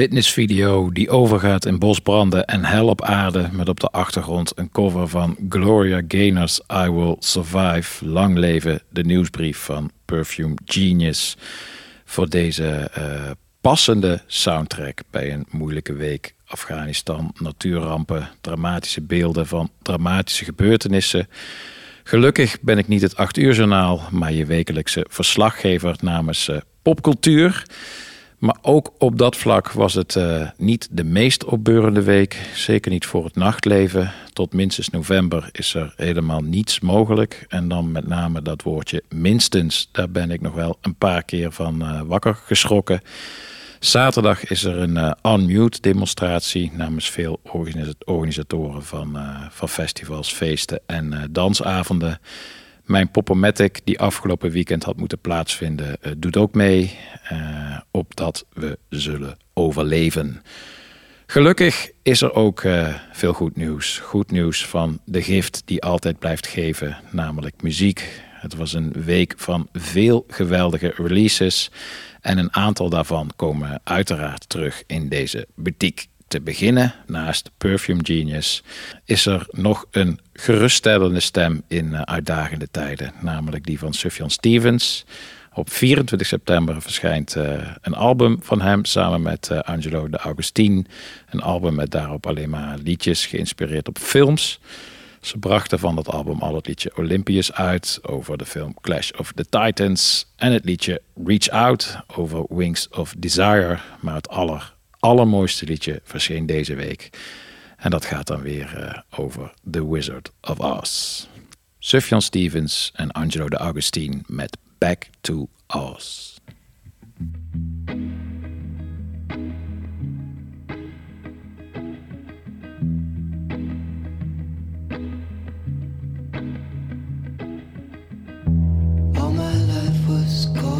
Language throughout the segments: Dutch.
Fitnessvideo die overgaat in bosbranden en hel op aarde met op de achtergrond een cover van Gloria Gaynor's I Will Survive. Lang leven de nieuwsbrief van Perfume Genius voor deze eh, passende soundtrack bij een moeilijke week. Afghanistan, natuurrampen, dramatische beelden van dramatische gebeurtenissen. Gelukkig ben ik niet het 8 uur journaal, maar je wekelijkse verslaggever namens eh, popcultuur. Maar ook op dat vlak was het eh, niet de meest opbeurende week. Zeker niet voor het nachtleven. Tot minstens november is er helemaal niets mogelijk. En dan met name dat woordje minstens. Daar ben ik nog wel een paar keer van eh, wakker geschrokken. Zaterdag is er een unmute demonstratie namens veel organisa- organisatoren van, festivals, feesten en dansavonden. Mijn Poppomatic, die afgelopen weekend had moeten plaatsvinden, uh, doet ook mee. Uh, opdat we zullen overleven. Gelukkig is er ook uh, veel goed nieuws. Goed nieuws van de gift die altijd blijft geven, namelijk muziek. Het was een week van veel geweldige releases. En een aantal daarvan komen uiteraard terug in deze boutique. Te beginnen, naast Perfume Genius, is er nog een geruststellende stem in uh, uitdagende tijden. Namelijk die van Sufjan Stevens. Op 24 september verschijnt een album van hem samen met Angelo de Augustine. Een album met daarop alleen maar liedjes geïnspireerd op films. Ze brachten van dat album al het liedje Olympius uit over de film Clash of the Titans en het liedje Reach Out over Wings of Desire. Maar het aller, allermooiste liedje verscheen deze week. En dat gaat dan weer uh, over The Wizard of Oz. Sufjan Stevens en Angelo de Augustine met Back to Oz. were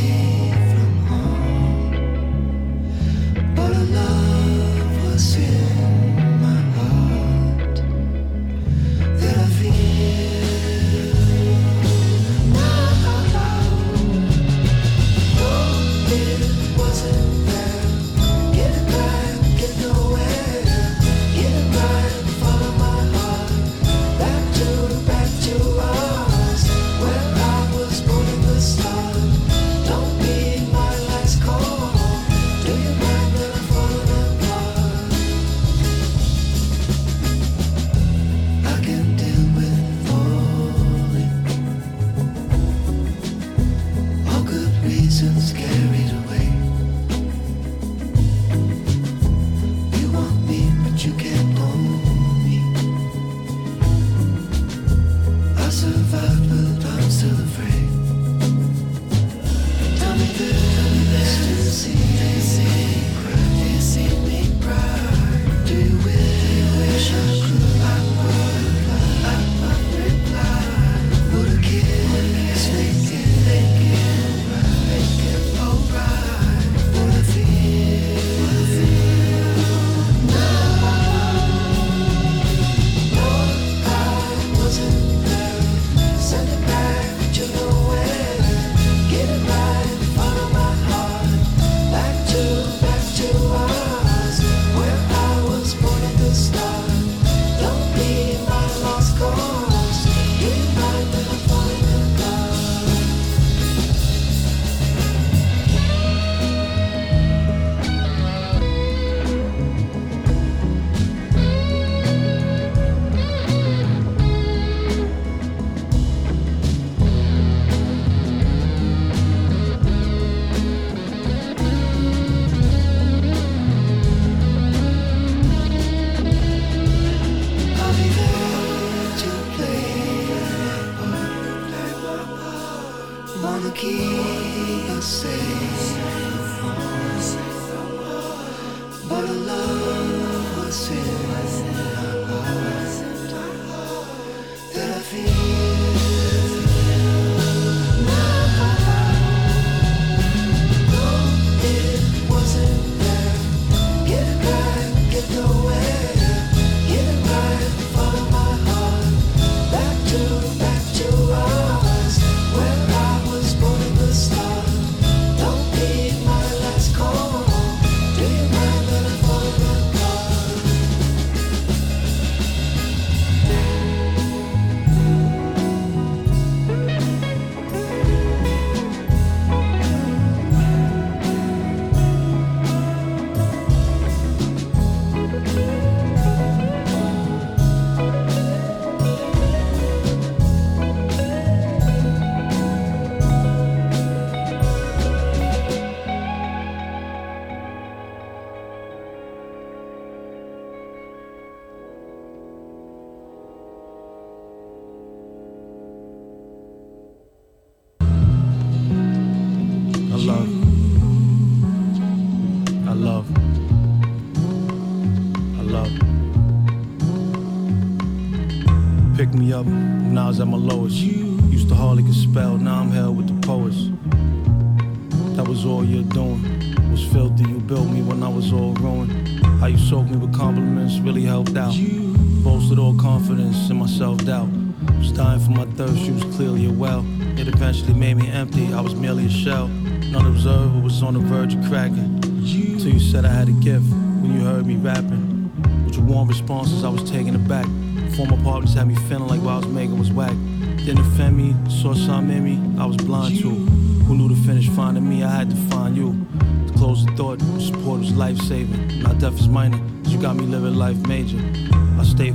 really helped. Boasted all confidence in my self doubt. Was dying for my thirst, you was clearly a well. It eventually made me empty, I was merely a shell. None observed what was on the verge of cracking. Till you said I had a gift when you heard me rapping. With your warm responses, I was taken aback. Former partners had me feeling like what I was making was whack. Didn't offend me, saw something in me, I was blind to. Who knew to finish finding me, I had to find you. To close the thought, support was life saving. Not death is minor, you got me living life major.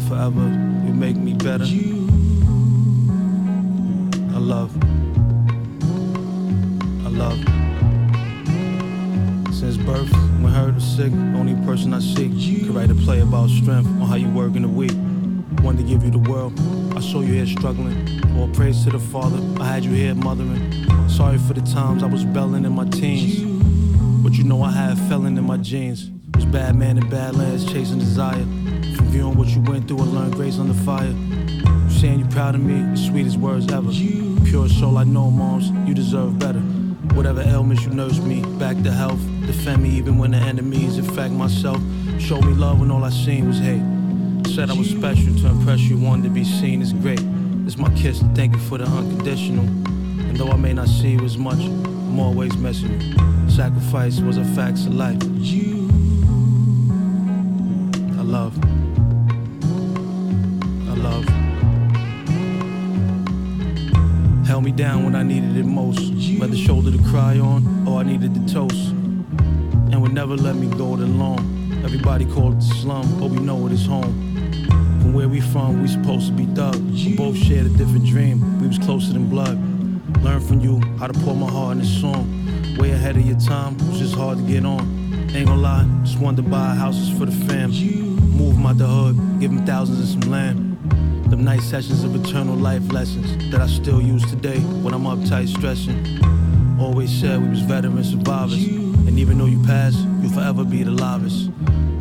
Forever, you make me better. I love. I love. Since birth, when hurt or sick, only person I seek could write a play about strength on how you work in the week. Wanted to give you the world, I saw you here struggling. All praise to the Father, I had you here mothering. Sorry for the times I was belling in my teens, but you know I had felon in my jeans. Was bad man in bad lands, chasing desire. From viewing what you went through, I learned grace under fire. You saying you proud of me, sweetest words ever. Pure soul, I know, moms, you deserve better. Whatever ailments you nurse me, back to health. Defend me even when the enemies infect myself. Show me love when all I seen was hate. Said I was special to impress you, wanted to be seen as great. It's my kiss, thank you for the unconditional. And though I may not see you as much, I'm always missing you. Sacrifice was a fact of life. I love. I love. Held me down when I needed it most. Whether shoulder to cry on or I needed the toast. And would never let me go it alone. Everybody called it the slum, but we know it is home. From where we from, we supposed to be thugs. We both shared a different dream. We was closer than blood. Learn from you how to pour my heart in a song. Way ahead of your time, was just hard to get on. Ain't gonna lie, just wanted to buy houses for the fam. Move out the hood, give 'em thousands of some land. Them night sessions of eternal life lessons that I still use today when I'm uptight stressing. Always said we was veteran survivors, and even though you passed, you'll forever be the livest.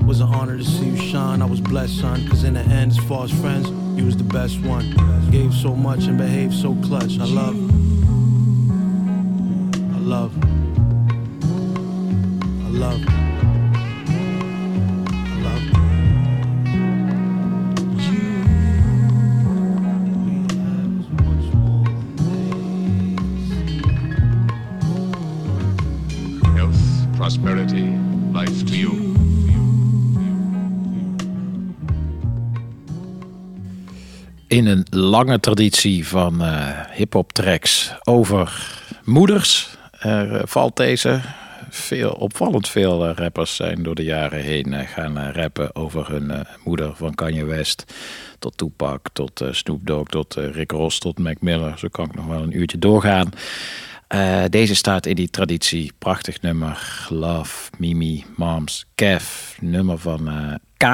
Was an honor to see you shine, I was blessed, son, cause in the end, as far as friends, you was the best one. Gave so much and behaved so clutch. I love. I love. I love. In een lange traditie van eh hip-hop tracks over moeders er, eh, valt deze. Veel, opvallend veel eh, rappers zijn door de jaren heen gaan rappen over hun moeder. Van Kanye West tot Tupac, tot Snoop Dogg, tot Rick Ross, tot Mac Miller. Zo kan ik nog wel een uurtje doorgaan. Deze staat in die traditie. Prachtig nummer. Love, Mimi, Moms, Kev. Nummer van K.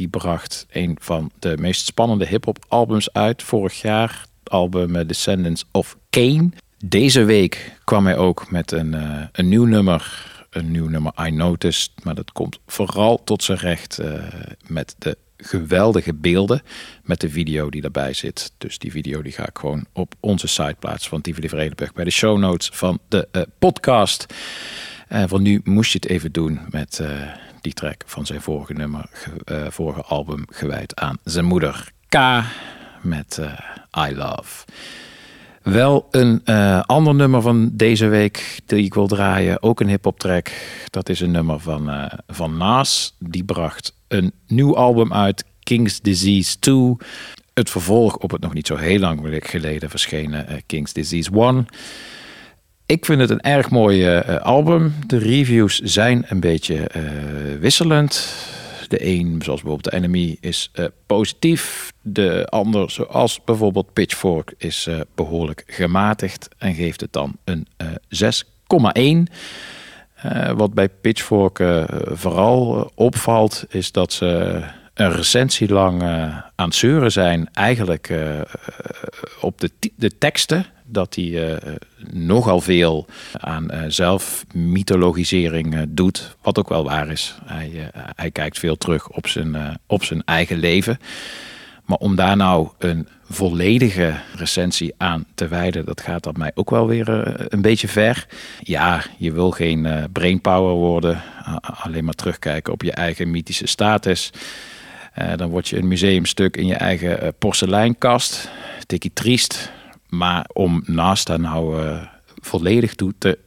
Die bracht een van de meest spannende hip-hop albums uit vorig jaar. Album eh, Descendants of Kane. Deze week kwam hij ook met een, eh, een nieuw nummer. Een nieuw nummer I Noticed. Maar dat komt vooral tot zijn recht eh, met de geweldige beelden. Met de video die daarbij zit. Dus die video die ga ik gewoon op onze site plaatsen van Tivoli Vredenburg. Bij de show notes van de podcast. Eh voor nu moest je het even doen met die track van zijn vorige nummer, eh, vorige album gewijd aan zijn moeder K met eh, I Love. Wel een eh, ander nummer van deze week die ik wil draaien, ook een hip-hop track. Dat is een nummer van, eh, van Nas. Die bracht een nieuw album uit, King's Disease 2. Het vervolg op het nog niet zo heel lang geleden verschenen King's Disease 1. Ik vind het een erg mooi eh, album. De reviews zijn een beetje eh, wisselend. De een, zoals bijvoorbeeld de Enemy, is eh, positief. De ander, zoals bijvoorbeeld Pitchfork, is eh, behoorlijk gematigd en geeft het dan een eh 6,1. Eh, wat bij Pitchfork eh, vooral eh, opvalt, is dat ze een recensie lang eh, aan het zeuren zijn. Eigenlijk eh, eh, op de, de teksten, dat hij eh, nogal veel aan eh, zelfmythologisering eh, doet. Wat ook wel waar is. Hij, hij kijkt veel terug op zijn, op zijn eigen leven. Maar om daar nou een volledige recensie aan te wijden, dat gaat dat mij ook wel weer een beetje ver. Ja, je wil geen uh, brainpower worden, alleen maar terugkijken op je eigen mythische status. Uh, dan word je een museumstuk in je eigen porseleinkast. Tikkie triest. Maar om naast nou volledig toe te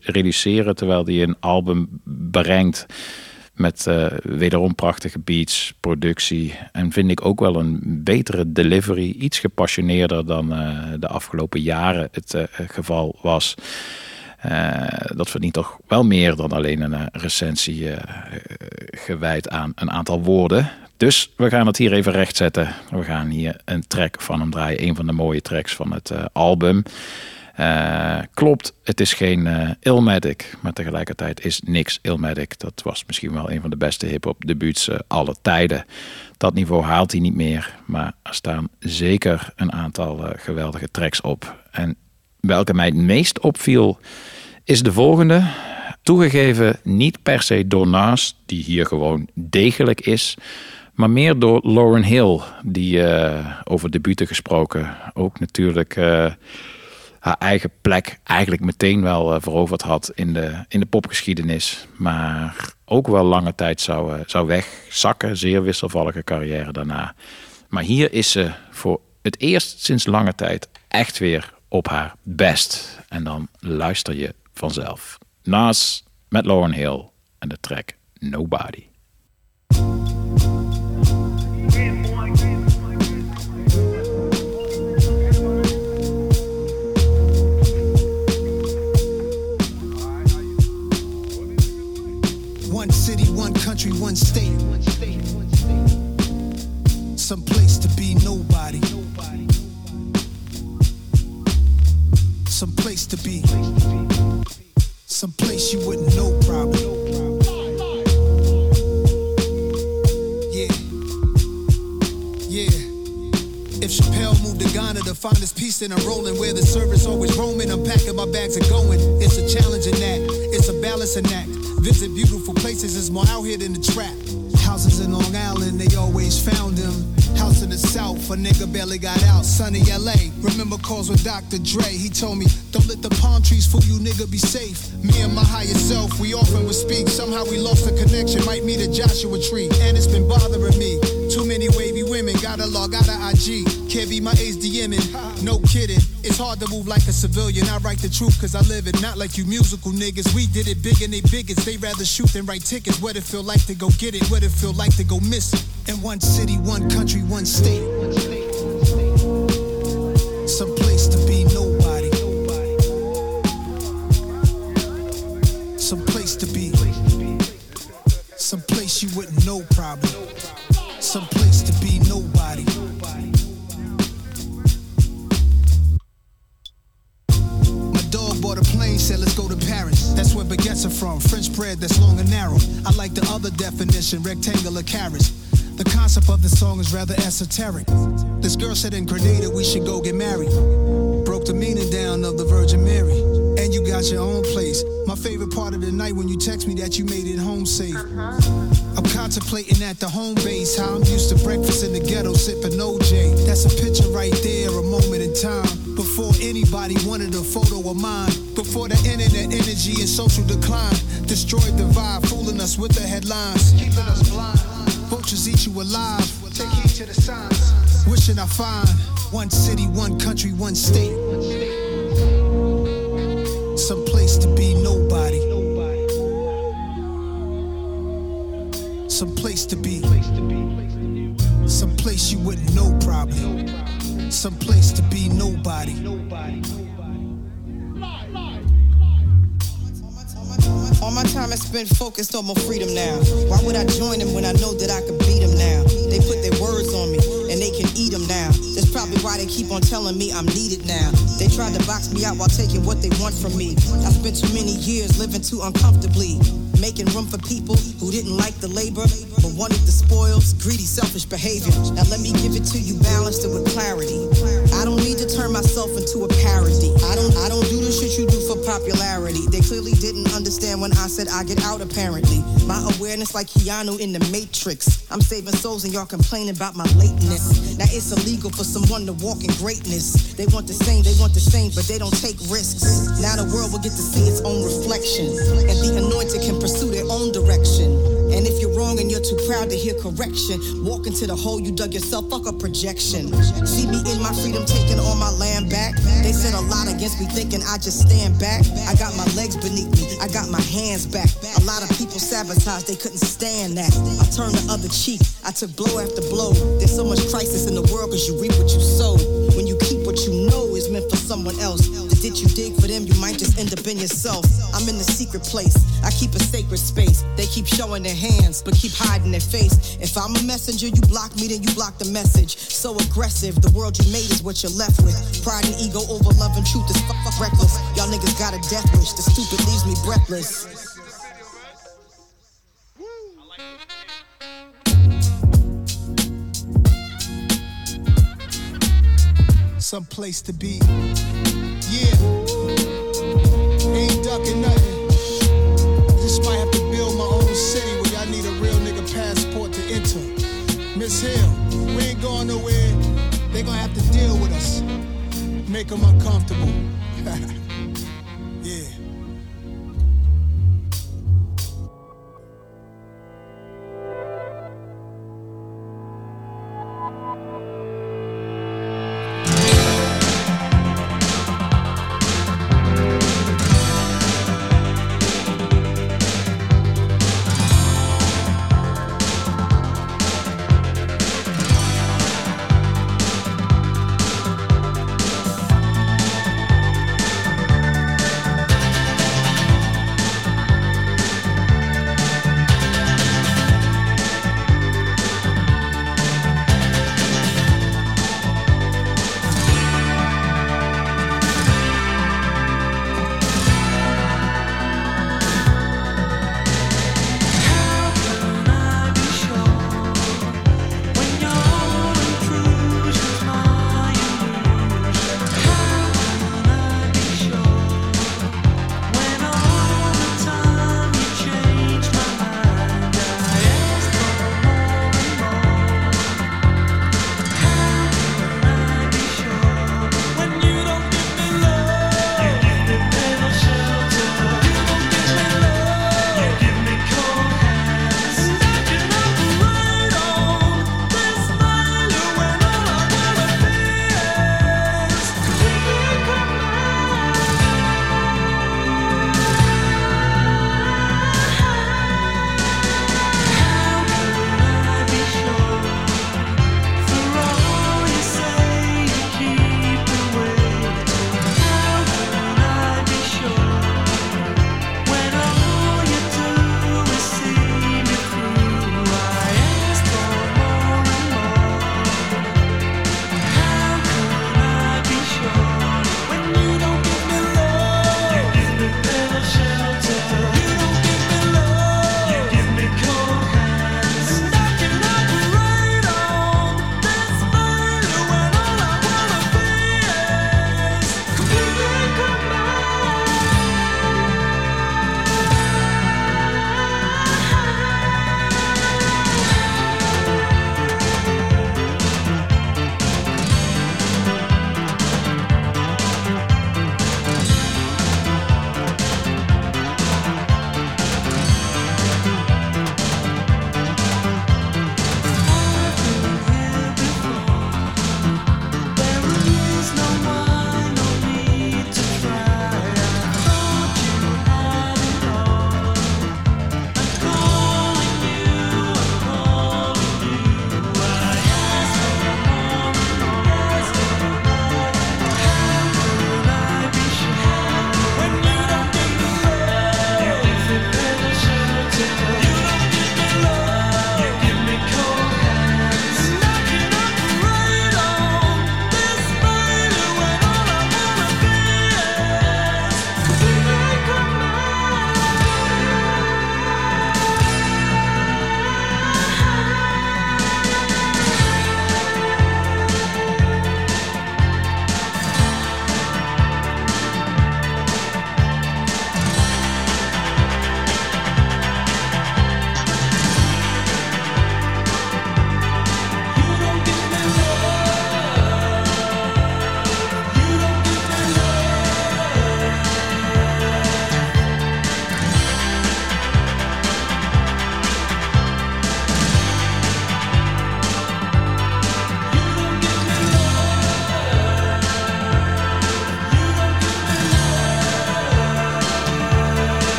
reduceren, terwijl die een album brengt met uh, wederom prachtige beats, productie. En vind ik ook wel een betere delivery. Iets gepassioneerder dan uh, de afgelopen jaren het geval was. dat verdient toch wel meer dan alleen een recensie gewijd aan een aantal woorden. Dus we gaan het hier even rechtzetten. We gaan hier een track van hem draaien. Een van de mooie tracks van het album. Uh, klopt, het is geen uh, Illmatic, maar tegelijkertijd is niks Illmatic. Dat was misschien wel een van de beste hip-hop debuuts aller tijden. Dat niveau haalt hij niet meer, maar er staan zeker een aantal geweldige tracks op. En welke mij het meest opviel, is de volgende. Toegegeven niet per se door die hier gewoon degelijk is, maar meer door Lauren Hill, die over debuten gesproken ook natuurlijk haar eigen plek eigenlijk meteen wel uh, veroverd had in de, in de popgeschiedenis. Maar ook wel lange tijd zou, zou wegzakken. Zeer wisselvallige carrière daarna. Maar hier is ze voor het eerst sinds lange tijd echt weer op haar best. En dan luister je vanzelf. Nas met Lauren Hill en de track Nobody. One state. Some place to be nobody. Some place to be. Some place you wouldn't know probably. Yeah. Yeah. If Chappelle moved finest Ghana to find his peace in a rolling where the service always roaming, I'm packing my bags and going. It's a challenging act. It's a balancing act. Visit beautiful places is more out here than the trap. Houses in Long Island, they always found him. House in the South, a nigga barely got out. Sunny LA, remember calls with Dr. Dre. He told me, don't let the palm trees fool you, nigga, be safe. Me and my higher self, we often would speak. Somehow we lost the connection, might meet a Joshua tree. And it's been bothering me. Too many wavy women, gotta log out of IG. Can't be my age DMing, no kidding. It's hard to move like a civilian. I write the truth cause I live it, not like you musical niggas. We did it big and they bigots. They rather shoot than write tickets. What it feel like to go get it, what it feel like to go miss it. In one city, one country, one state. Some place to be nobody. Some place to be. Some place you wouldn't know probably. Some place to be nobody. My dog bought a plane, said let's go to Paris. That's where baguettes are from. French bread that's long and narrow. I like the other definition, rectangular carrots. The concept of the song is rather esoteric. This girl said in Grenada we should go get married. Broke the meaning down of the Virgin Mary. And you got your own place. My favorite part of the night when you text me that you made it home safe. I'm contemplating at the home base how I'm used to breakfast in the ghetto sipping OJ. That's a picture right there, a moment in time. Before anybody wanted a photo of mine. Before the internet energy and social decline destroyed the vibe, fooling us with the headlines. Keeping us blind. Vultures eat you alive. Take heed to the signs. Wishing I find one city, one country, one state. Place to be nobody. Some place to be. Some place you wouldn't know probably. Some place to be nobody. All my time is spent focused on my freedom now. Why would I join them when I know that I could beat them now? They put their words on me and they can eat them now. That's probably why they keep on telling me I'm needed now. They tried to box me out while taking what they want from me. I spent too many years living too uncomfortably. Making room for people who didn't like the labor, but wanted the spoils, greedy, selfish behavior. Now let me give it to you balanced and with clarity. I don't need to turn myself into a parody. I don't I don't do the shit you do for popularity. They clearly didn't understand when I said I get out apparently. My awareness like Keanu in the Matrix. I'm saving souls and y'all complaining about my lateness. Now it's illegal for someone to walk in greatness. They want the same, they want the same, but they don't take risks. Now the world will get to see its own reflection. And the anointed can pursue their own direction. And if you're wrong and you're too proud to hear correction, walk into the hole you dug yourself, fuck a projection. See me in my freedom taking all my land back. They said a lot against me, thinking I just stand back. I got my legs beneath me, I got my hands back. A lot of people sabotage, they couldn't stand that. I turned the other cheek, I took blow after blow. There's so much crisis in the world cause you reap what you sow. When you keep what you know is meant for someone else. You dig for them, you might just end up in yourself. I'm in the secret place, I keep a sacred space. They keep showing their hands, but keep hiding their face. If I'm a messenger, you block me, then you block the message. So aggressive, the world you made is what you're left with. Pride and ego over love and truth is fuck, fuck reckless. Y'all niggas got a death wish, the stupid leaves me breathless. Some place to be. Ain't ducking nothing. Just might have to build my own city where y'all need a real nigga passport to enter. Miss Hill, we ain't going nowhere. They gonna have to deal with us. Make them uncomfortable.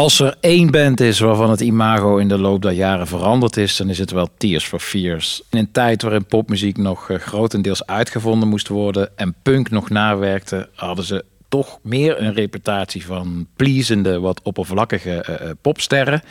Als er één band is waarvan het imago in de loop der jaren veranderd is, dan is het wel Tears for Fears. In een tijd waarin popmuziek nog eh, grotendeels uitgevonden moest worden en punk nog nawerkte, hadden ze toch meer een reputatie van pleasende, wat oppervlakkige uh, popsterren.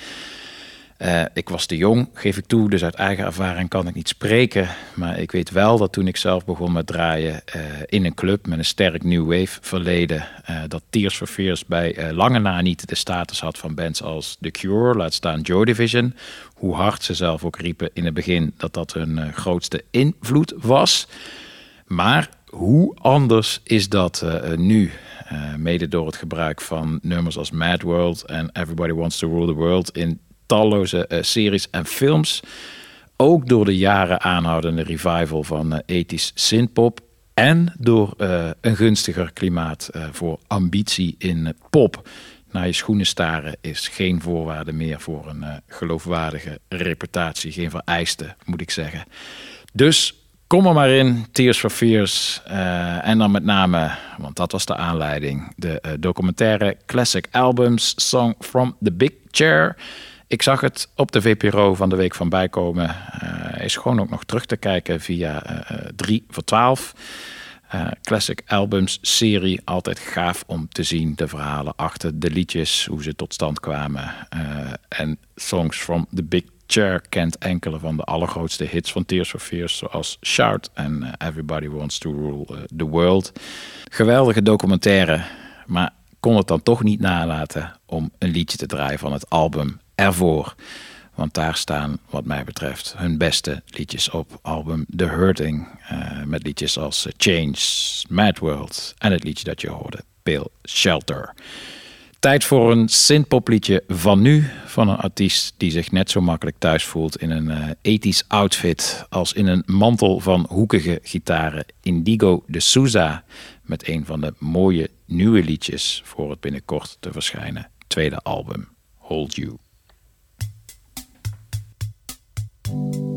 Uh, ik was te jong, geef ik toe, dus uit eigen ervaring kan ik niet spreken. Maar ik weet wel dat toen ik zelf begon met draaien uh, in een club met een sterk new wave verleden, uh, dat Tears for Fears bij lange na niet de status had van bands als The Cure, laat staan Joy Division. Hoe hard ze zelf ook riepen in het begin dat dat hun grootste invloed was. Maar hoe anders is dat nu? mede door het gebruik van nummers als Mad World en Everybody Wants to Rule the World in talloze uh, series en films. Ook door de jaren aanhoudende revival van uh, ethisch synthpop. En door uh, een gunstiger klimaat voor ambitie in pop. Naar je schoenen staren is geen voorwaarde meer voor een geloofwaardige reputatie. Geen vereiste, moet ik zeggen. Dus Kom er maar in, Tears for Fears. En dan met name, want dat was de aanleiding, de documentaire Classic Albums Song from the Big Chair. Ik zag het op de VPRO van de week van bijkomen. Uh, is gewoon ook nog terug te kijken via 3 voor 12. classic albums serie, altijd gaaf om te zien. De verhalen achter de liedjes, hoe ze tot stand kwamen. en Songs from the Big Chair kent enkele van de allergrootste hits van Tears for Fears, zoals Shout en Everybody Wants to Rule the World. Geweldige documentaire, maar kon het dan toch niet nalaten om een liedje te draaien van het album ervoor. Want daar staan, wat mij betreft, hun beste liedjes op. Album The Hurting. Uh, met liedjes als eh, Change, Mad World. En het liedje dat je hoorde, Pale Shelter. Tijd voor een synthpopliedje van nu. Van een artiest die zich net zo makkelijk thuis voelt in een uh, ethisch outfit. als in een mantel van hoekige gitaren. Indigo de Souza. Met een van de mooie nieuwe liedjes voor het binnenkort te verschijnen tweede album, Hold You. And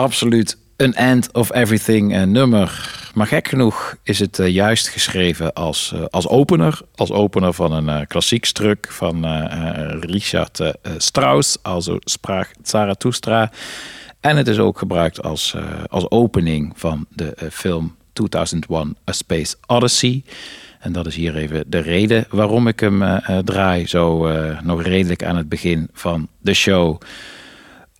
absoluut een end of everything eh, nummer. Maar gek genoeg is het eh, juist geschreven als, eh, als opener. Als opener van een uh, klassiek stuk van Richard Strauss. Also spraak Zarathustra. En het is ook gebruikt als, als opening van de film 2001 A Space Odyssey. En dat is hier even de reden waarom ik hem draai. Zo nog redelijk aan het begin van de show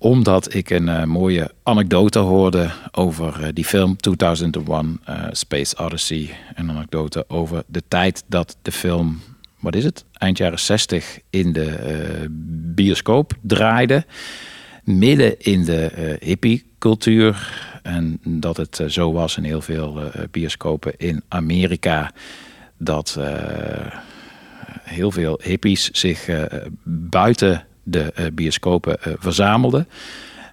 omdat ik een uh, mooie anekdote hoorde over uh, die film 2001 uh, Space Odyssey. Een anekdote over de tijd dat de film, wat is het, eind jaren 60 in de bioscoop draaide. Midden in de hippie-cultuur. En dat het zo was in heel veel bioscopen in Amerika. Dat heel veel hippies zich buiten de uh, bioscopen uh, verzamelde.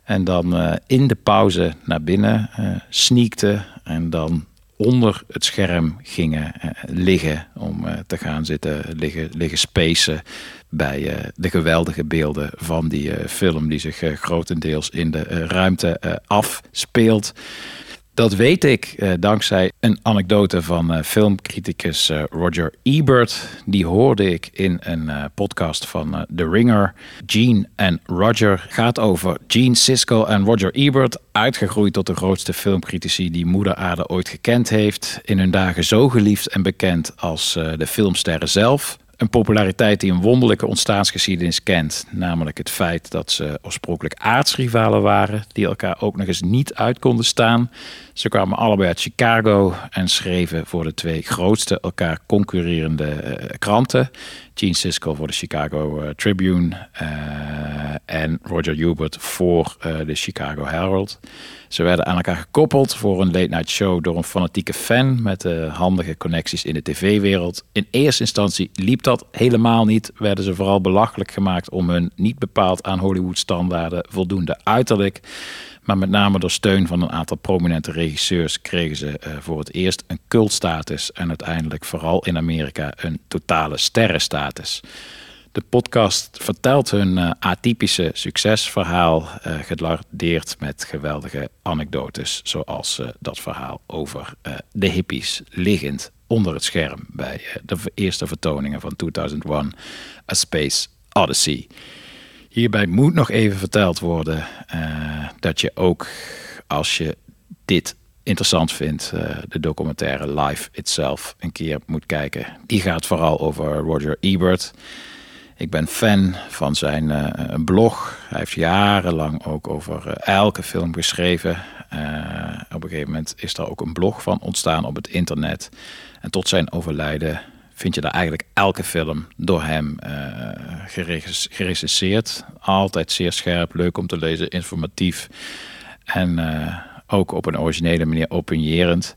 En dan uh, in de pauze naar binnen sneakte en dan onder het scherm gingen liggen om te gaan zitten liggen, liggen spacen bij de geweldige beelden van die film die zich grotendeels in de ruimte afspeelt. Dat weet ik eh, dankzij een anekdote van uh, filmcriticus uh, Roger Ebert. Die hoorde ik in een podcast van The Ringer. Gene en Roger gaat over Gene Siskel en Roger Ebert. Uitgegroeid tot de grootste filmcritici die moeder aarde ooit gekend heeft. In hun dagen zo geliefd en bekend als de filmsterren zelf. Een populariteit die een wonderlijke ontstaansgeschiedenis kent. Namelijk het feit dat ze oorspronkelijk aardsrivalen waren. Die elkaar ook nog eens niet uit konden staan. Ze kwamen allebei uit Chicago en schreven voor de twee grootste elkaar concurrerende uh, kranten. Gene Siskel voor de Chicago uh, Tribune uh, en Roger Hubert voor de Chicago Herald. Ze werden aan elkaar gekoppeld voor een late night show door een fanatieke fan met handige connecties in de tv-wereld. In eerste instantie liep dat helemaal niet. Werden ze vooral belachelijk gemaakt om hun niet bepaald aan Hollywood-standaarden voldoende uiterlijk. Maar met name door steun van een aantal prominente regisseurs kregen ze uh, voor het eerst een cultstatus en uiteindelijk vooral in Amerika een totale sterrenstatus. De podcast vertelt hun uh, atypische succesverhaal, uh, met geweldige anekdotes, zoals dat verhaal over de hippies liggend onder het scherm bij de eerste vertoningen van 2001 A Space Odyssey. Hierbij moet nog even verteld worden uh, dat je ook als je dit interessant vindt, uh, de documentaire Life Itself een keer moet kijken. Die gaat vooral over Roger Ebert. Ik ben fan van zijn uh, blog. Hij heeft jarenlang ook over elke film geschreven. op een gegeven moment is er ook een blog van ontstaan op het internet. En tot zijn overlijden vind je daar eigenlijk elke film door hem uh. Altijd zeer scherp, leuk om te lezen, informatief. En uh, ook op een originele manier opinierend.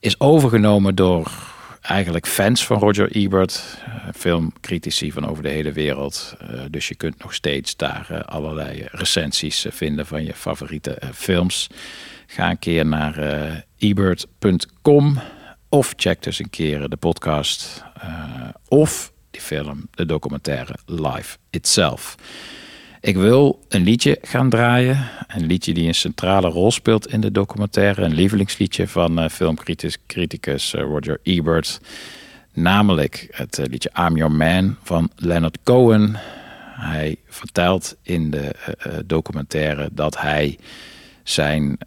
Is overgenomen door eigenlijk fans van Roger Ebert. Uh, filmcritici van over de hele wereld. dus je kunt nog steeds daar allerlei recensies vinden van je favoriete films. Ga een keer naar ebert.com of check dus een keer de podcast. Uh, of die film, de documentaire Life Itself. Ik wil een liedje gaan draaien. Een liedje die een centrale rol speelt in de documentaire. Een lievelingsliedje van uh, filmcriticus uh, Roger Ebert. Namelijk het liedje I'm Your Man van Leonard Cohen. Hij vertelt in de documentaire dat hij zijn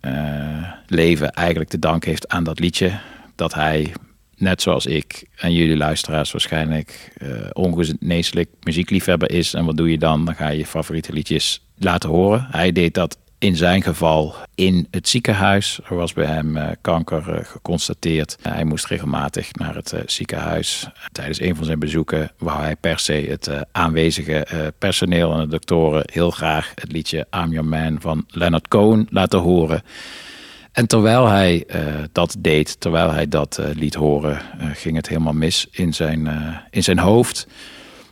leven eigenlijk te danken heeft aan dat liedje dat hij, net zoals ik en jullie luisteraars waarschijnlijk, uh, muziekliefhebber is. En wat doe je dan? Dan ga je je favoriete liedjes laten horen. Hij deed dat in zijn geval in het ziekenhuis. Er was bij hem uh, kanker uh, geconstateerd. hij moest regelmatig naar het ziekenhuis. Tijdens een van zijn bezoeken wou hij per se het aanwezige personeel en de doktoren heel graag het liedje I'm Your Man van Leonard Cohen laten horen. En terwijl hij uh, dat deed, terwijl hij dat uh, liet horen, uh, ging het helemaal mis in zijn, in zijn hoofd.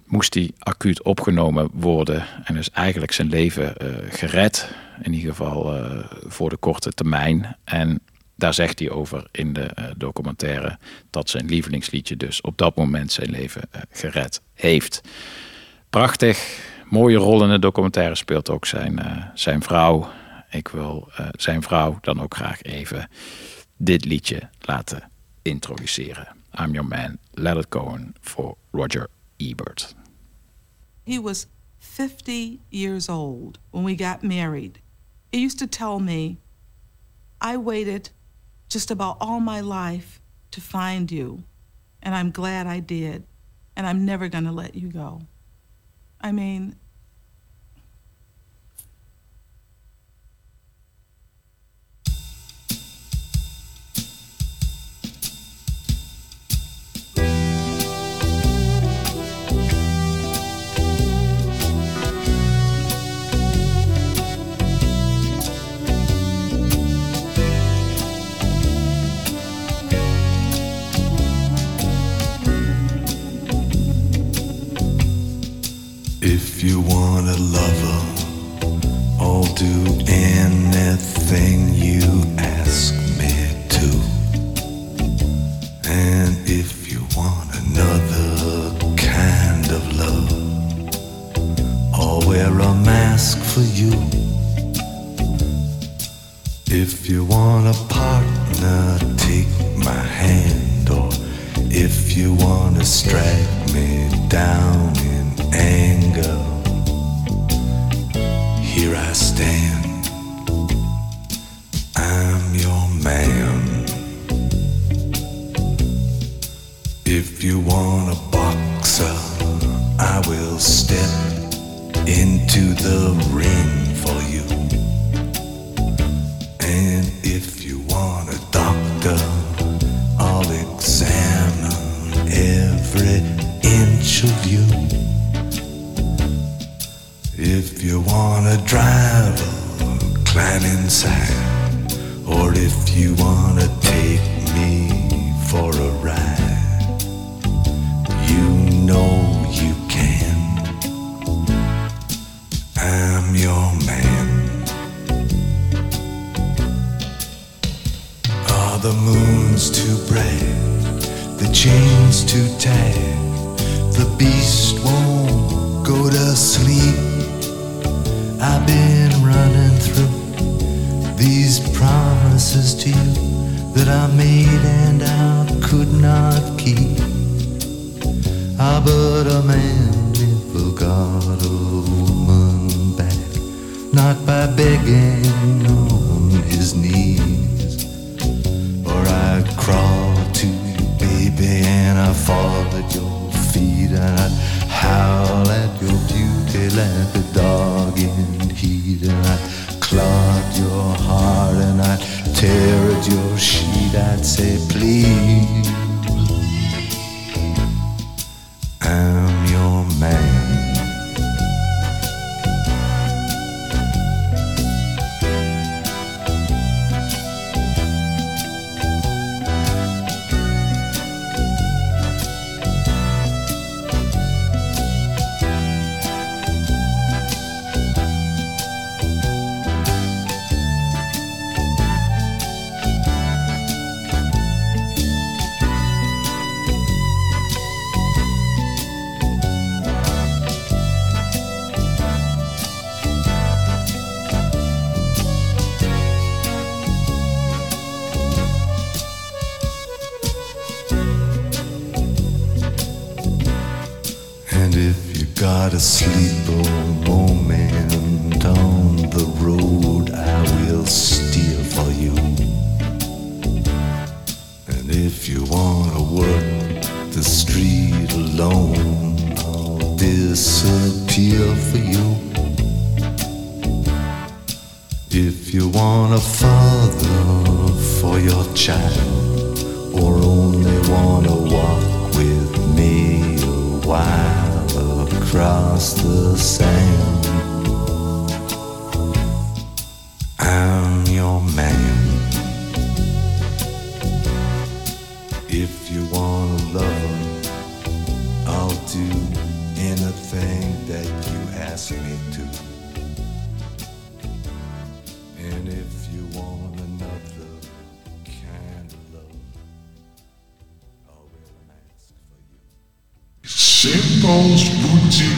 Moest hij acuut opgenomen worden en is eigenlijk zijn leven gered. In ieder geval voor de korte termijn. En daar zegt hij over in de documentaire dat zijn lievelingsliedje dus op dat moment zijn leven gered heeft. Prachtig, mooie rol in de documentaire speelt ook zijn, zijn vrouw ik wil uh, zijn vrouw dan ook graag even dit liedje laten introduceren. I'm Your Man, Let It Go voor Roger Ebert. He was 50 years old when we got married. He used to tell me, I waited just about all my life to find you, and I'm glad I did, and I'm never gonna let you go. I mean, If you want a lover, I'll do anything you ask. ask me to. And if you want another kind of love, I will ask for you. Simple routine.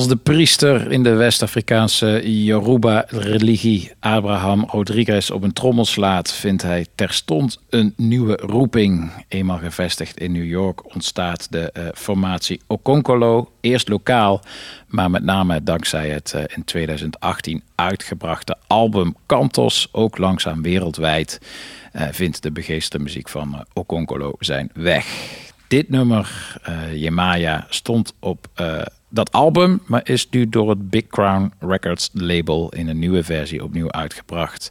Als de priester in de West-Afrikaanse Yoruba-religie Abraham Rodriguez op een trommel slaat, vindt hij terstond een nieuwe roeping. Eenmaal gevestigd in New York ontstaat de uh, formatie Okonkolo, eerst lokaal, maar met name dankzij het uh, in 2018 uitgebrachte album Cantos, ook langzaam wereldwijd, uh, vindt de begeeste muziek van Okonkolo zijn weg. Dit nummer, Jemaya, stond op dat album, maar is nu door het Big Crown Records label in een nieuwe versie opnieuw uitgebracht.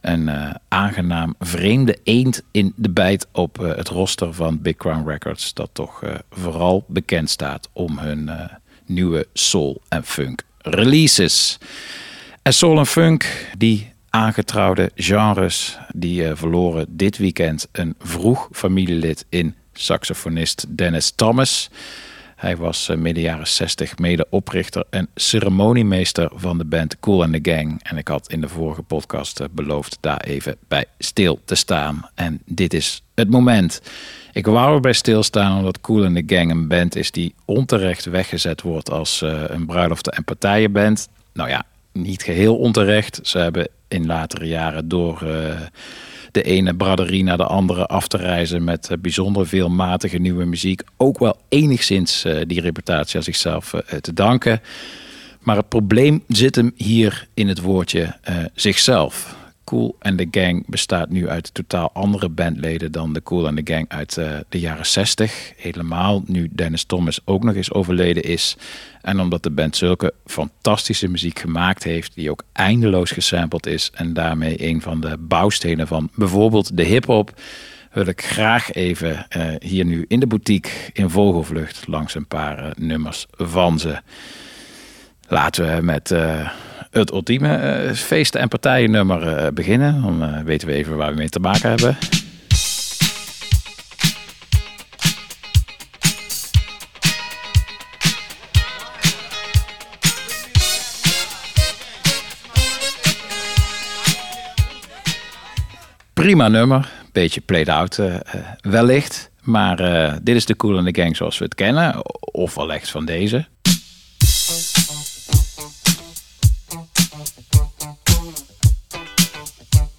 Een uh, aangenaam vreemde eend in de bijt op uh, het roster van Big Crown Records, dat toch uh, vooral bekend staat om hun nieuwe soul en funk releases. En soul en funk die aangetrouwde genres. Die eh, verloren dit weekend een vroeg familielid in saxofonist Dennis Thomas. Hij was uh, midden jaren 60 medeoprichter en ceremoniemeester van de band Cool and the Gang. En ik had in de vorige podcast uh, beloofd daar even bij stil te staan. En dit is het moment. Ik wou erbij stilstaan omdat Cool and the Gang een band is die onterecht weggezet wordt als uh, een bruiloften- en partijenband. Nou ja, niet geheel onterecht. Ze hebben in latere jaren door de ene braderie naar de andere af te reizen met uh, bijzonder veel matige nieuwe muziek. Ook wel enigszins uh, die reputatie aan zichzelf uh, te danken. Maar het probleem zit hem hier in het woordje zichzelf. Cool and the Gang bestaat nu uit totaal andere bandleden dan de Cool and the Gang uit uh, de jaren 60. Helemaal nu Dennis Thomas ook nog eens overleden is. En omdat de band zulke fantastische muziek gemaakt heeft, die ook eindeloos gesampled is en daarmee een van de bouwstenen van bijvoorbeeld de hip-hop, wil ik graag even uh, hier nu in de boutique in vogelvlucht langs een paar uh, nummers van ze. Laten we met het ultieme uh, feesten- en partijennummer uh, beginnen. Dan uh, weten we even waar we mee te maken hebben. Prima nummer, beetje played out wellicht. Maar dit is de Cool in the Gang zoals we het kennen. Of wellicht van deze.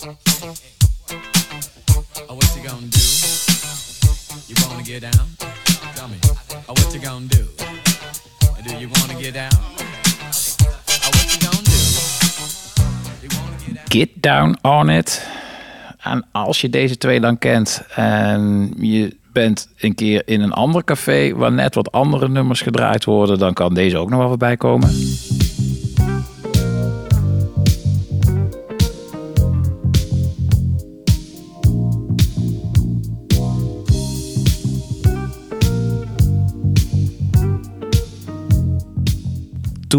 Oh? Get down on it. En als je deze twee dan kent en je bent een keer in een ander café waar net wat andere nummers gedraaid worden, dan kan deze ook nog wel voorbij komen.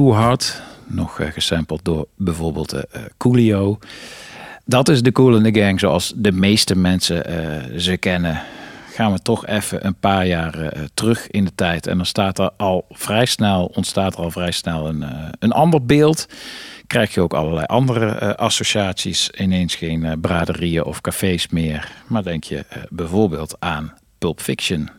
Hard, nog uh, gesampled door bijvoorbeeld uh, Coolio. Dat is de Cool in Gang zoals de meeste mensen ze kennen. Gaan we toch even een paar jaar terug in de tijd. En dan staat er al vrij snel, ontstaat er al vrij snel een, een ander beeld. Krijg je ook allerlei andere associaties. Ineens geen braderieën of cafés meer. Maar denk je bijvoorbeeld aan Pulp Fiction.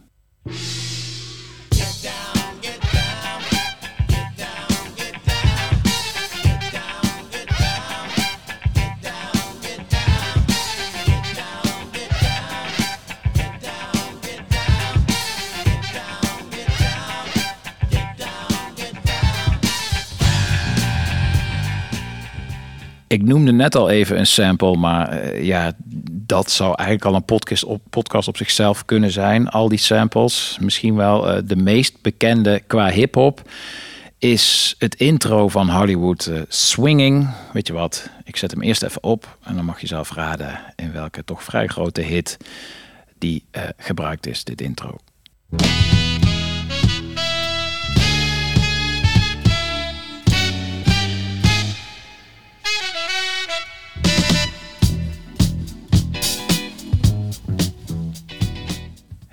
Ik noemde net al even een sample, maar uh, ja, dat zou eigenlijk al een podcast op, podcast op zichzelf kunnen zijn. Al die samples, misschien wel uh, de meest bekende qua hip-hop, is het intro van Hollywood uh, Swinging. Weet je wat? Ik zet hem eerst even op en dan mag je zelf raden in welke toch vrij grote hit die gebruikt is, dit intro.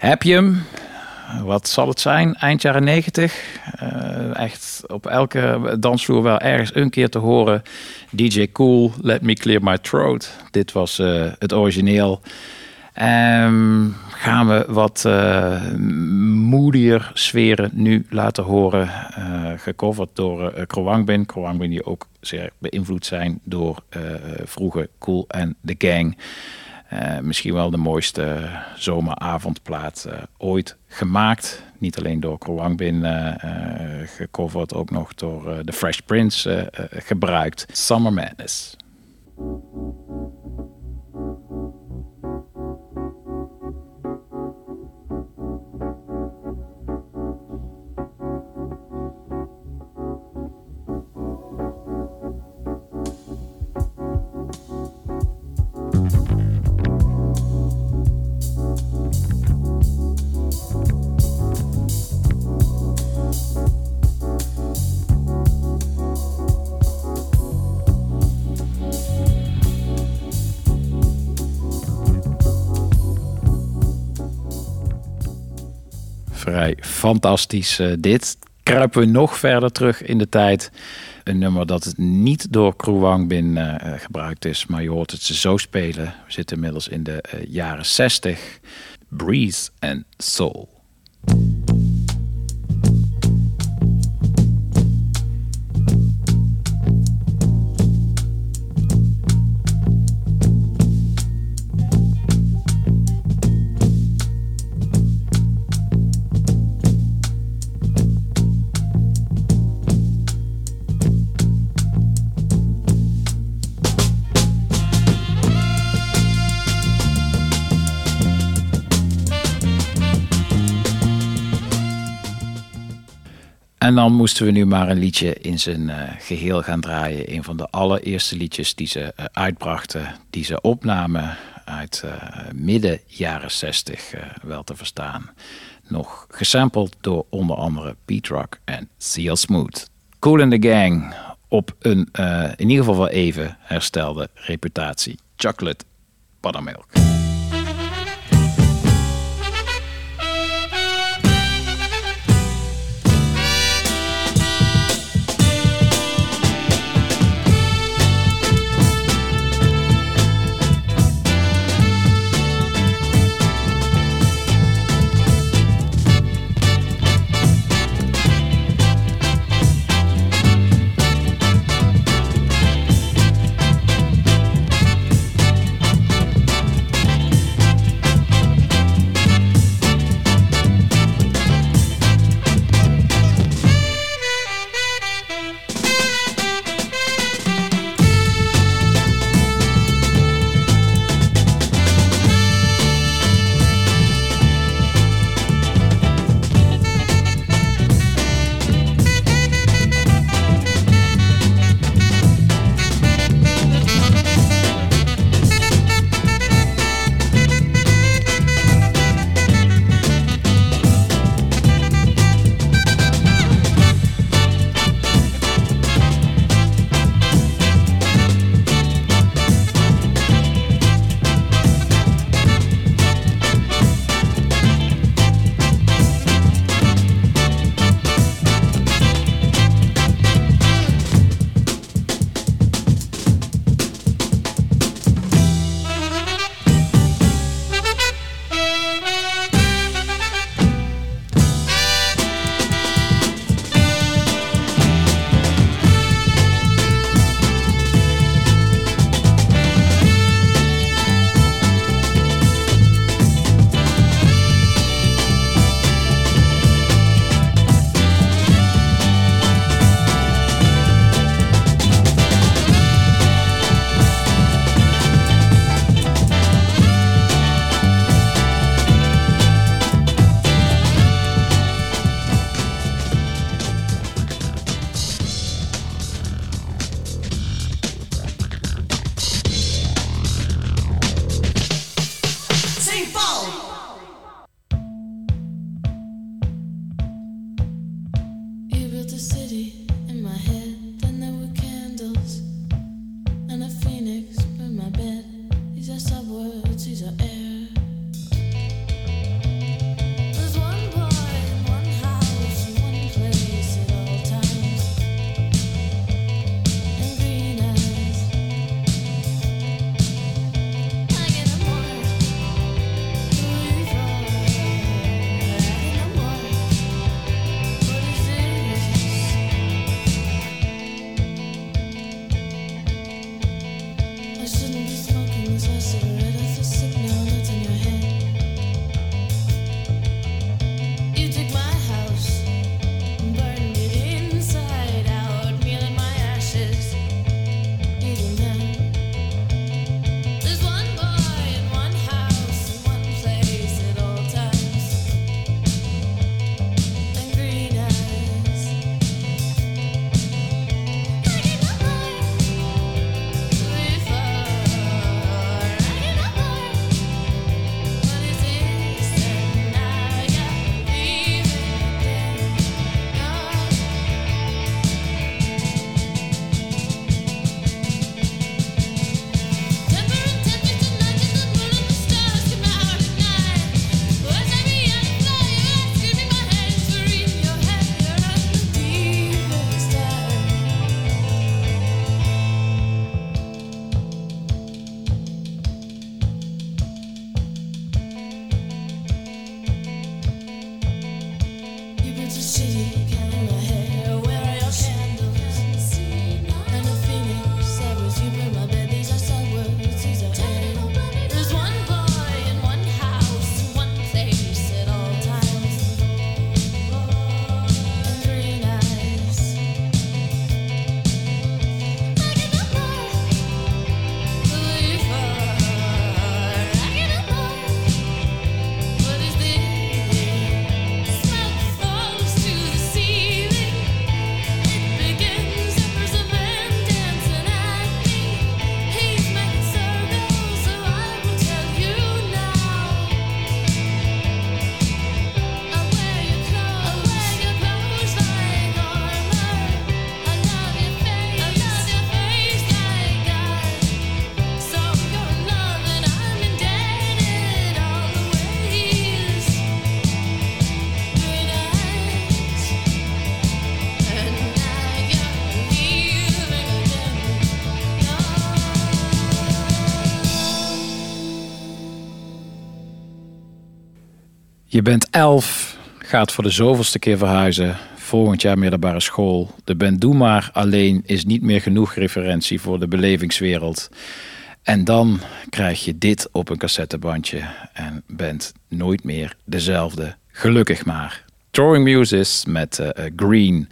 Heb je hem? Wat zal het zijn? Eind jaren 90. Uh, echt op elke dansvloer wel ergens een keer te horen. DJ Cool, Let Me Clear My Throat. Dit was uh, het origineel. Um, gaan we wat uh, moedier sferen nu laten horen. gecoverd door uh, Kroangbin. Die ook zeer beïnvloed zijn door vroege Cool en The Gang. Uh, misschien wel de mooiste zomeravondplaat uh, ooit gemaakt. Niet alleen door Kroangbin uh, gecoverd, ook nog door The Fresh Prince gebruikt. Summer Madness. Vrij fantastisch uh, dit. Kruipen we nog verder terug in de tijd. Een nummer dat niet door Kruwang Bin uh, gebruikt is, maar je hoort het ze zo spelen. We zitten inmiddels in de uh, jaren 60. Breeze and Soul. En dan moesten we nu maar een liedje in zijn uh, geheel gaan draaien. Een van de allereerste liedjes die ze uh, uitbrachten, die ze opnamen uit uh, midden jaren 60 wel te verstaan. Nog gesampled door onder andere Pete Rock en Seal Smooth. Cool in the Gang op een in ieder geval wel even herstelde reputatie. Chocolate Buttermilk. Je bent elf, gaat voor de zoveelste keer verhuizen. Volgend jaar middelbare school. De Ben Doe Maar alleen is niet meer genoeg referentie voor de belevingswereld. En dan krijg je dit op een cassettebandje en bent nooit meer dezelfde. Gelukkig maar. Throwing Muses met uh, Green.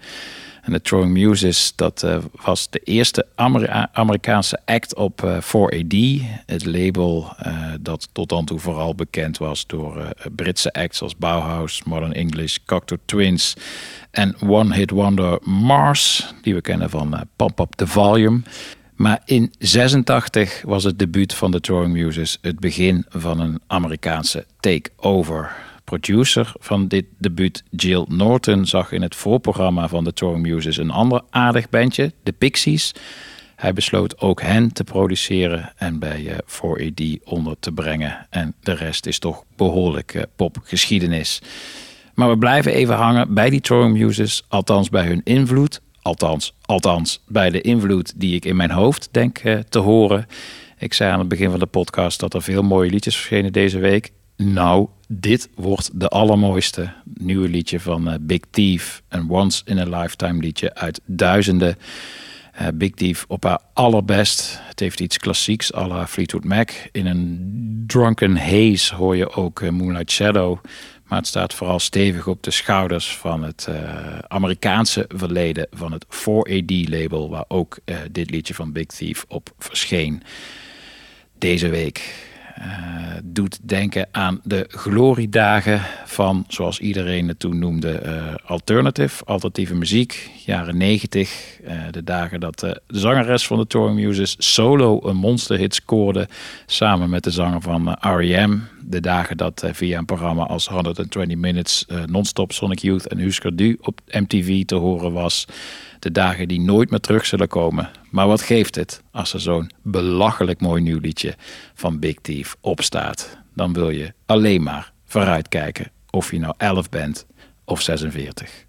En de Throwing Muses, dat uh, was de eerste Amer Amerikaanse act op uh, 4AD. Het label uh, dat tot dan toe vooral bekend was door Britse acts als Bauhaus, Modern English, Cocteau Twins en One Hit Wonder Mars, die we kennen van Pump Up The Volume. Maar in 86 was het debuut van de Throwing Muses het begin van een Amerikaanse takeover producer van dit debuut, Jill Norton, zag in het voorprogramma van de Throwing Muses een ander aardig bandje, de Pixies. Hij besloot ook hen te produceren en bij 4AD eh, onder te brengen. En de rest is toch behoorlijk uh, popgeschiedenis. Maar we blijven even hangen bij die Throwing Muses, althans bij hun invloed. Althans, althans bij de invloed die ik in mijn hoofd denk uh, te horen. Ik zei aan het begin van de podcast dat er veel mooie liedjes verschenen deze week. Nou, dit wordt de allermooiste nieuwe liedje van uh, Big Thief. Een once in a lifetime liedje uit duizenden. Uh, Big Thief op haar allerbest. Het heeft iets klassieks à la Fleetwood Mac. In een drunken haze hoor je ook uh, Moonlight Shadow. Maar het staat vooral stevig op de schouders van het Amerikaanse verleden van het 4AD-label... waar ook dit liedje van Big Thief op verscheen. Deze week doet denken aan de gloriedagen van, zoals iedereen het toen noemde, uh, alternative, alternatieve muziek, jaren 90. Uh, de dagen dat de zangeres van de Touring Muses solo een monsterhit scoorde, samen met de zanger van R.E.M. De dagen dat via een programma als 120 Minutes non-stop Sonic Youth en Husker Du op MTV te horen was. De dagen die nooit meer terug zullen komen. Maar wat geeft het als er zo'n belachelijk mooi nieuw liedje van Big Thief opstaat? Dan wil je alleen maar vooruitkijken of je nou 11 bent of 46.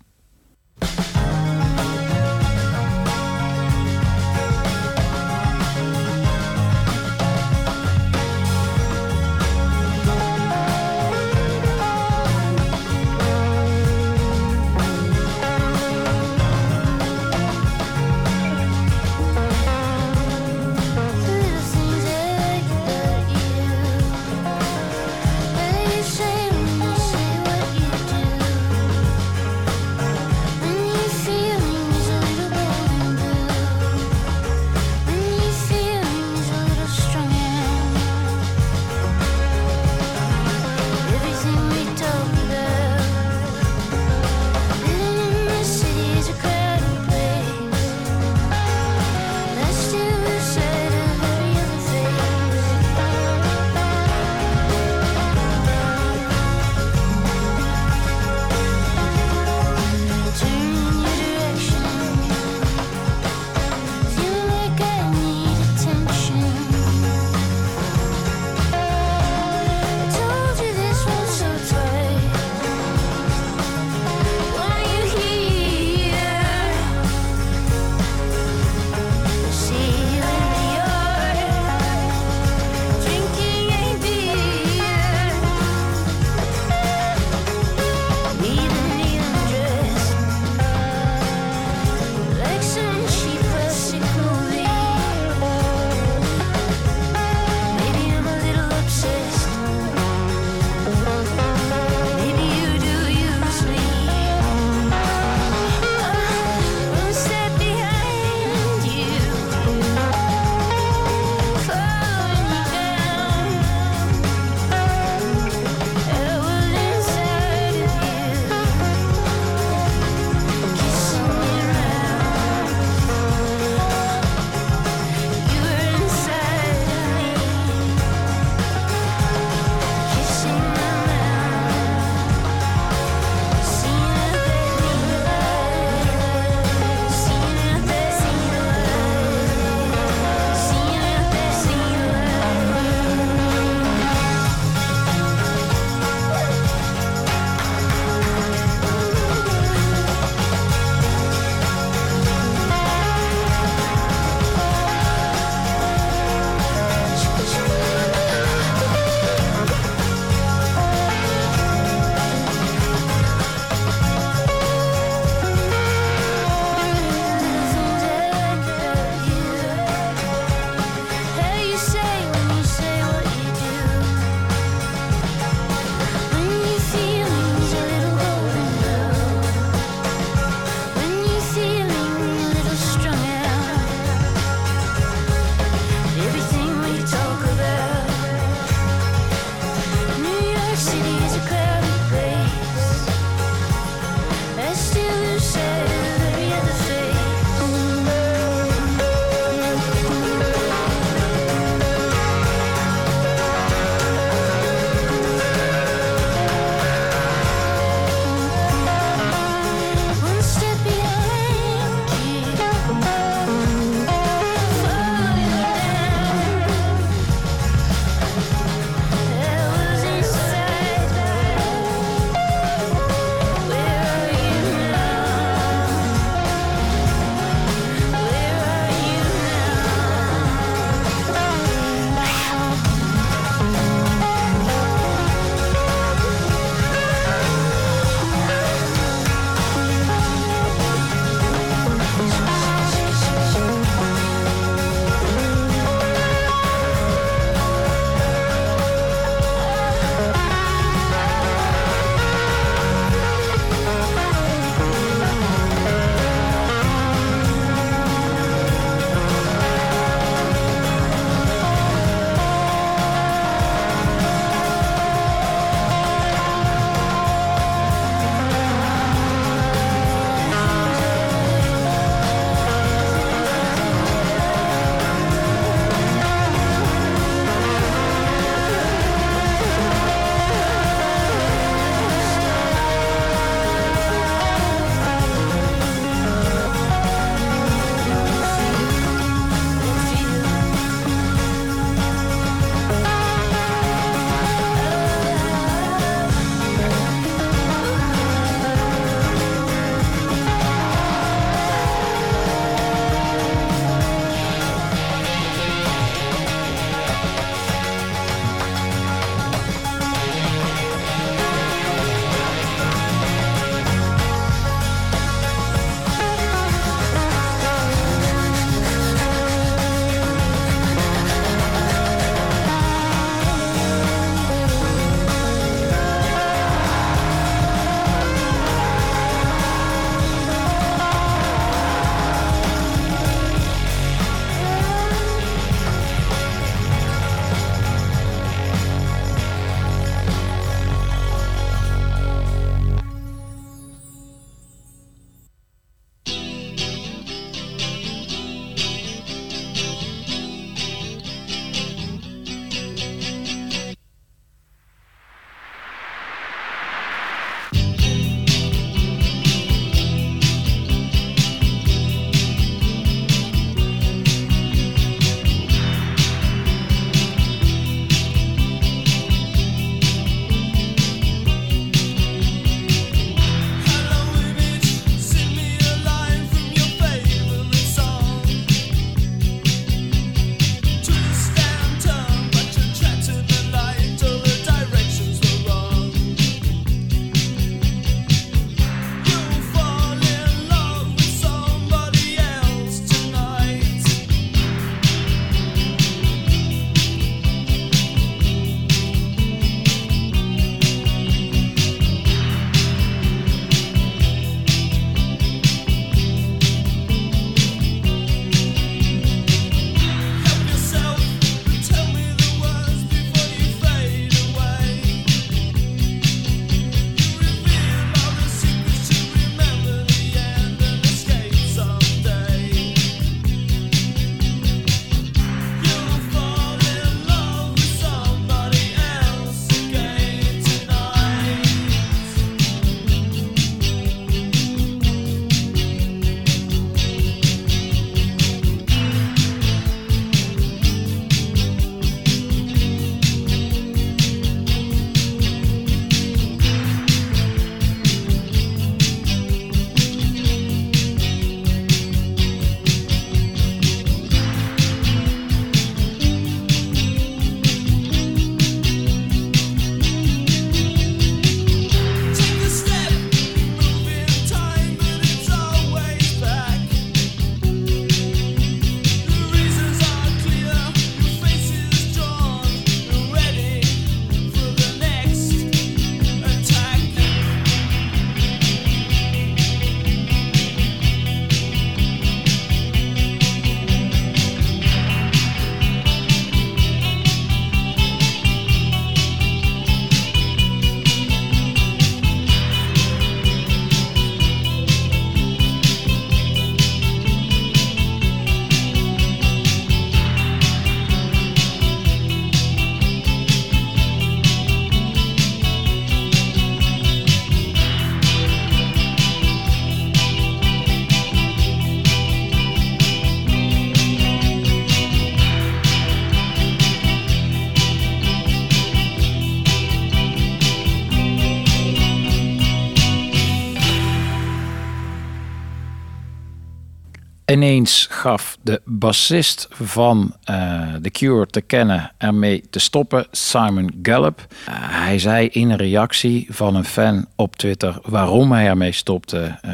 Ineens gaf de bassist van uh, The Cure te kennen ermee te stoppen, Simon Gallup. Uh, hij zei in een reactie van een fan op Twitter waarom hij ermee stopte, uh,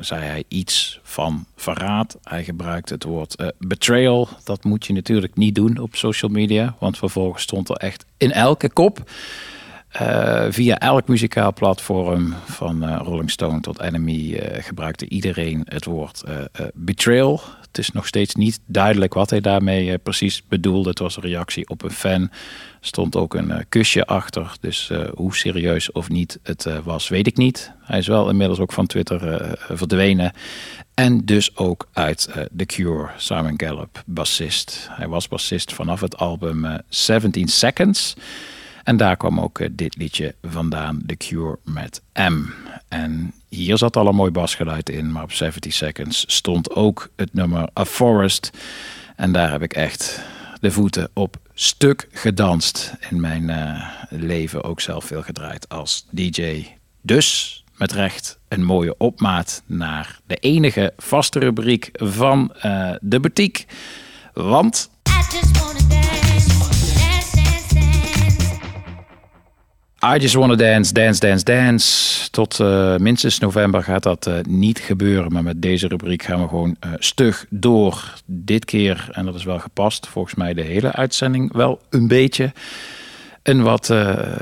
zei hij iets van verraad. Hij gebruikte het woord betrayal. Dat moet je natuurlijk niet doen op social media, want vervolgens stond er echt in elke kop. Uh, via elk muzikaal platform, van uh, Rolling Stone tot Enemy, uh, gebruikte iedereen het woord betrayal. Het is nog steeds niet duidelijk wat hij daarmee precies bedoelde. Het was een reactie op een fan. stond ook een kusje achter. Dus hoe serieus of niet het was, weet ik niet. Hij is wel inmiddels ook van Twitter verdwenen. En dus ook uit The Cure, Simon Gallup, bassist. Hij was bassist vanaf het album 17 Seconds. En daar kwam ook eh, dit liedje vandaan, The Cure met M. En hier zat al een mooi basgeluid in, maar op 70 Seconds stond ook het nummer A Forest. En daar heb ik echt de voeten op stuk gedanst. In mijn uh, leven ook zelf veel gedraaid als DJ. Dus met recht een mooie opmaat naar de enige vaste rubriek van uh, de boutique. Want I Just Wanna Dance, Dance, Dance, Dance. Tot uh, minstens november gaat dat uh, niet gebeuren. Maar met deze rubriek gaan we gewoon uh, stug door. Dit keer, en dat is wel gepast, volgens mij de hele uitzending wel een beetje. En wat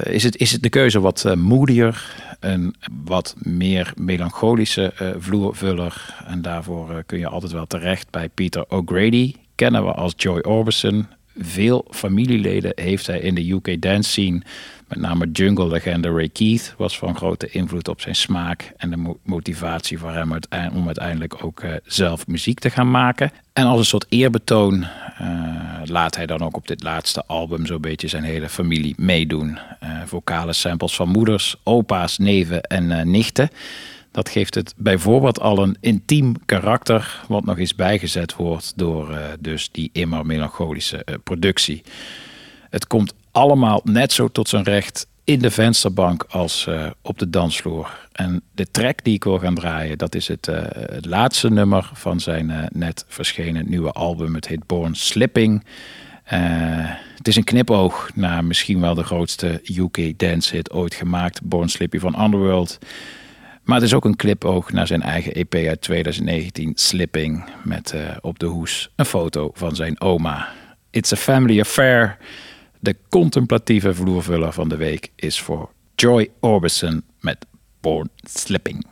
is, het, is het de keuze wat moedier, een wat meer melancholische vloervuller. En daarvoor kun je altijd wel terecht bij Peter O'Grady. Kennen we als Joy Orbison. Veel familieleden heeft hij in de UK dance scene met name jungle-legende Ray Keith was van grote invloed op zijn smaak en de motivatie voor hem om uiteindelijk ook uh, zelf muziek te gaan maken. En als een soort eerbetoon uh, laat hij dan ook op dit laatste album zo'n beetje zijn hele familie meedoen. Uh, vocale samples van moeders, opa's, neven en nichten. Dat geeft het bijvoorbeeld al een intiem karakter, wat nog eens bijgezet wordt door dus die immer melancholische productie. Het komt allemaal net zo tot zijn recht in de vensterbank als uh, op de dansvloer. En de track die ik wil gaan draaien, dat is het, laatste nummer van zijn net verschenen nieuwe album. Het heet Born Slipping. het is een knipoog naar misschien wel de grootste UK dance hit ooit gemaakt, Born Slippy van Underworld. Maar het is ook een knipoog naar zijn eigen EP uit 2019, Slipping, met op de hoes een foto van zijn oma. It's a family affair. De contemplatieve vloervuller van de week is voor Joy Orbison met Born Slipping.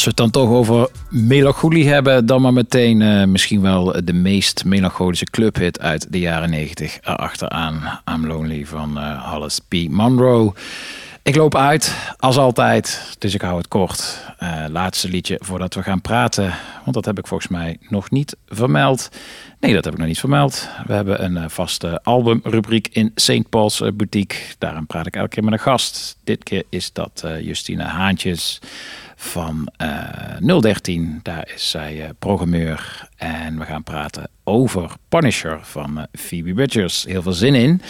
Als we het dan toch over melancholie hebben, dan maar meteen eh, misschien wel de meest melancholische clubhit uit de jaren 90 erachteraan. I'm Lonely van eh Hollis P. Monroe. Ik loop uit, als altijd, dus ik hou het kort. Eh, laatste liedje voordat we gaan praten, want dat heb ik volgens mij nog niet vermeld. Nee, dat heb ik nog niet vermeld. We hebben een vaste albumrubriek in St. Paul's Boutique. Daarom praat ik elke keer met een gast. Dit keer is dat Justine Haantjes van eh 013. Daar is zij eh, programmeur. En we gaan praten over Punisher van eh, Phoebe Bridgers. Heel veel zin in.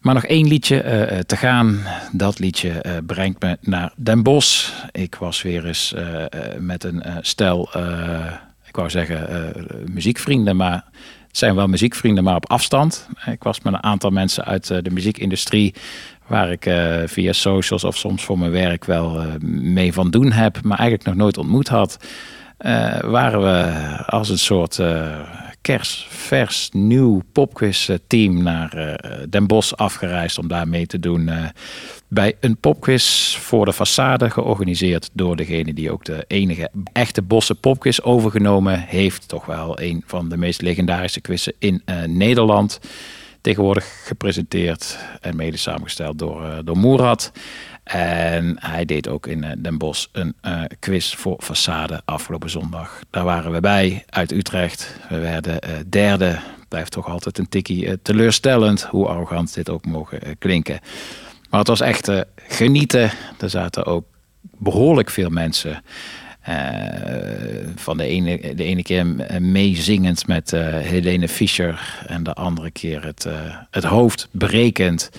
Maar nog één liedje eh, eh, te gaan. Dat liedje eh, brengt me naar Den Bosch. Ik was weer eens eh, eh, met een eh, stel, eh, ik wou zeggen eh, muziekvrienden, maar het zijn wel muziekvrienden, maar op afstand. Ik was met een aantal mensen uit eh, de muziekindustrie, waar ik eh, via socials of soms voor mijn werk wel eh, mee van doen heb, maar eigenlijk nog nooit ontmoet had. Eh, waren we als een soort kerstvers nieuw popquiz team naar Den Bosch afgereisd om daar mee te doen. bij een popquiz voor de façade, georganiseerd door degene die ook de enige echte Bosse popquiz overgenomen heeft. Toch wel een van de meest legendarische quizzen in Nederland. Tegenwoordig gepresenteerd en mede samengesteld door, eh, door Moerad. En hij deed ook in eh, Den Bosch een eh, quiz voor façade afgelopen zondag. Daar waren we bij uit Utrecht. We werden eh, derde. Blijft toch altijd een tikkie teleurstellend, hoe arrogant dit ook mogen klinken. Maar het was echt genieten. Er zaten ook behoorlijk veel mensen. Eh, van de ene, de ene keer eh, meezingend met eh, Helene Fischer. En de andere keer het, het hoofd berekend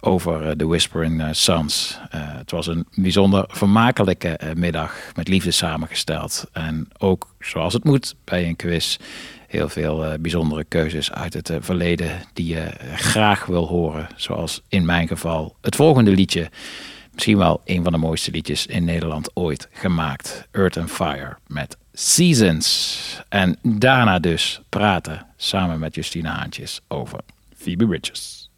over The Whispering Sons. Het was een bijzonder vermakelijke middag met liefde samengesteld. En ook zoals het moet bij een quiz. Heel veel bijzondere keuzes uit het verleden die je graag wil horen. Zoals in mijn geval het volgende liedje. Misschien wel een van de mooiste liedjes in Nederland ooit gemaakt. Earth and Fire met Seasons. En daarna dus praten samen met Justina Haantjes over Phoebe Bridges.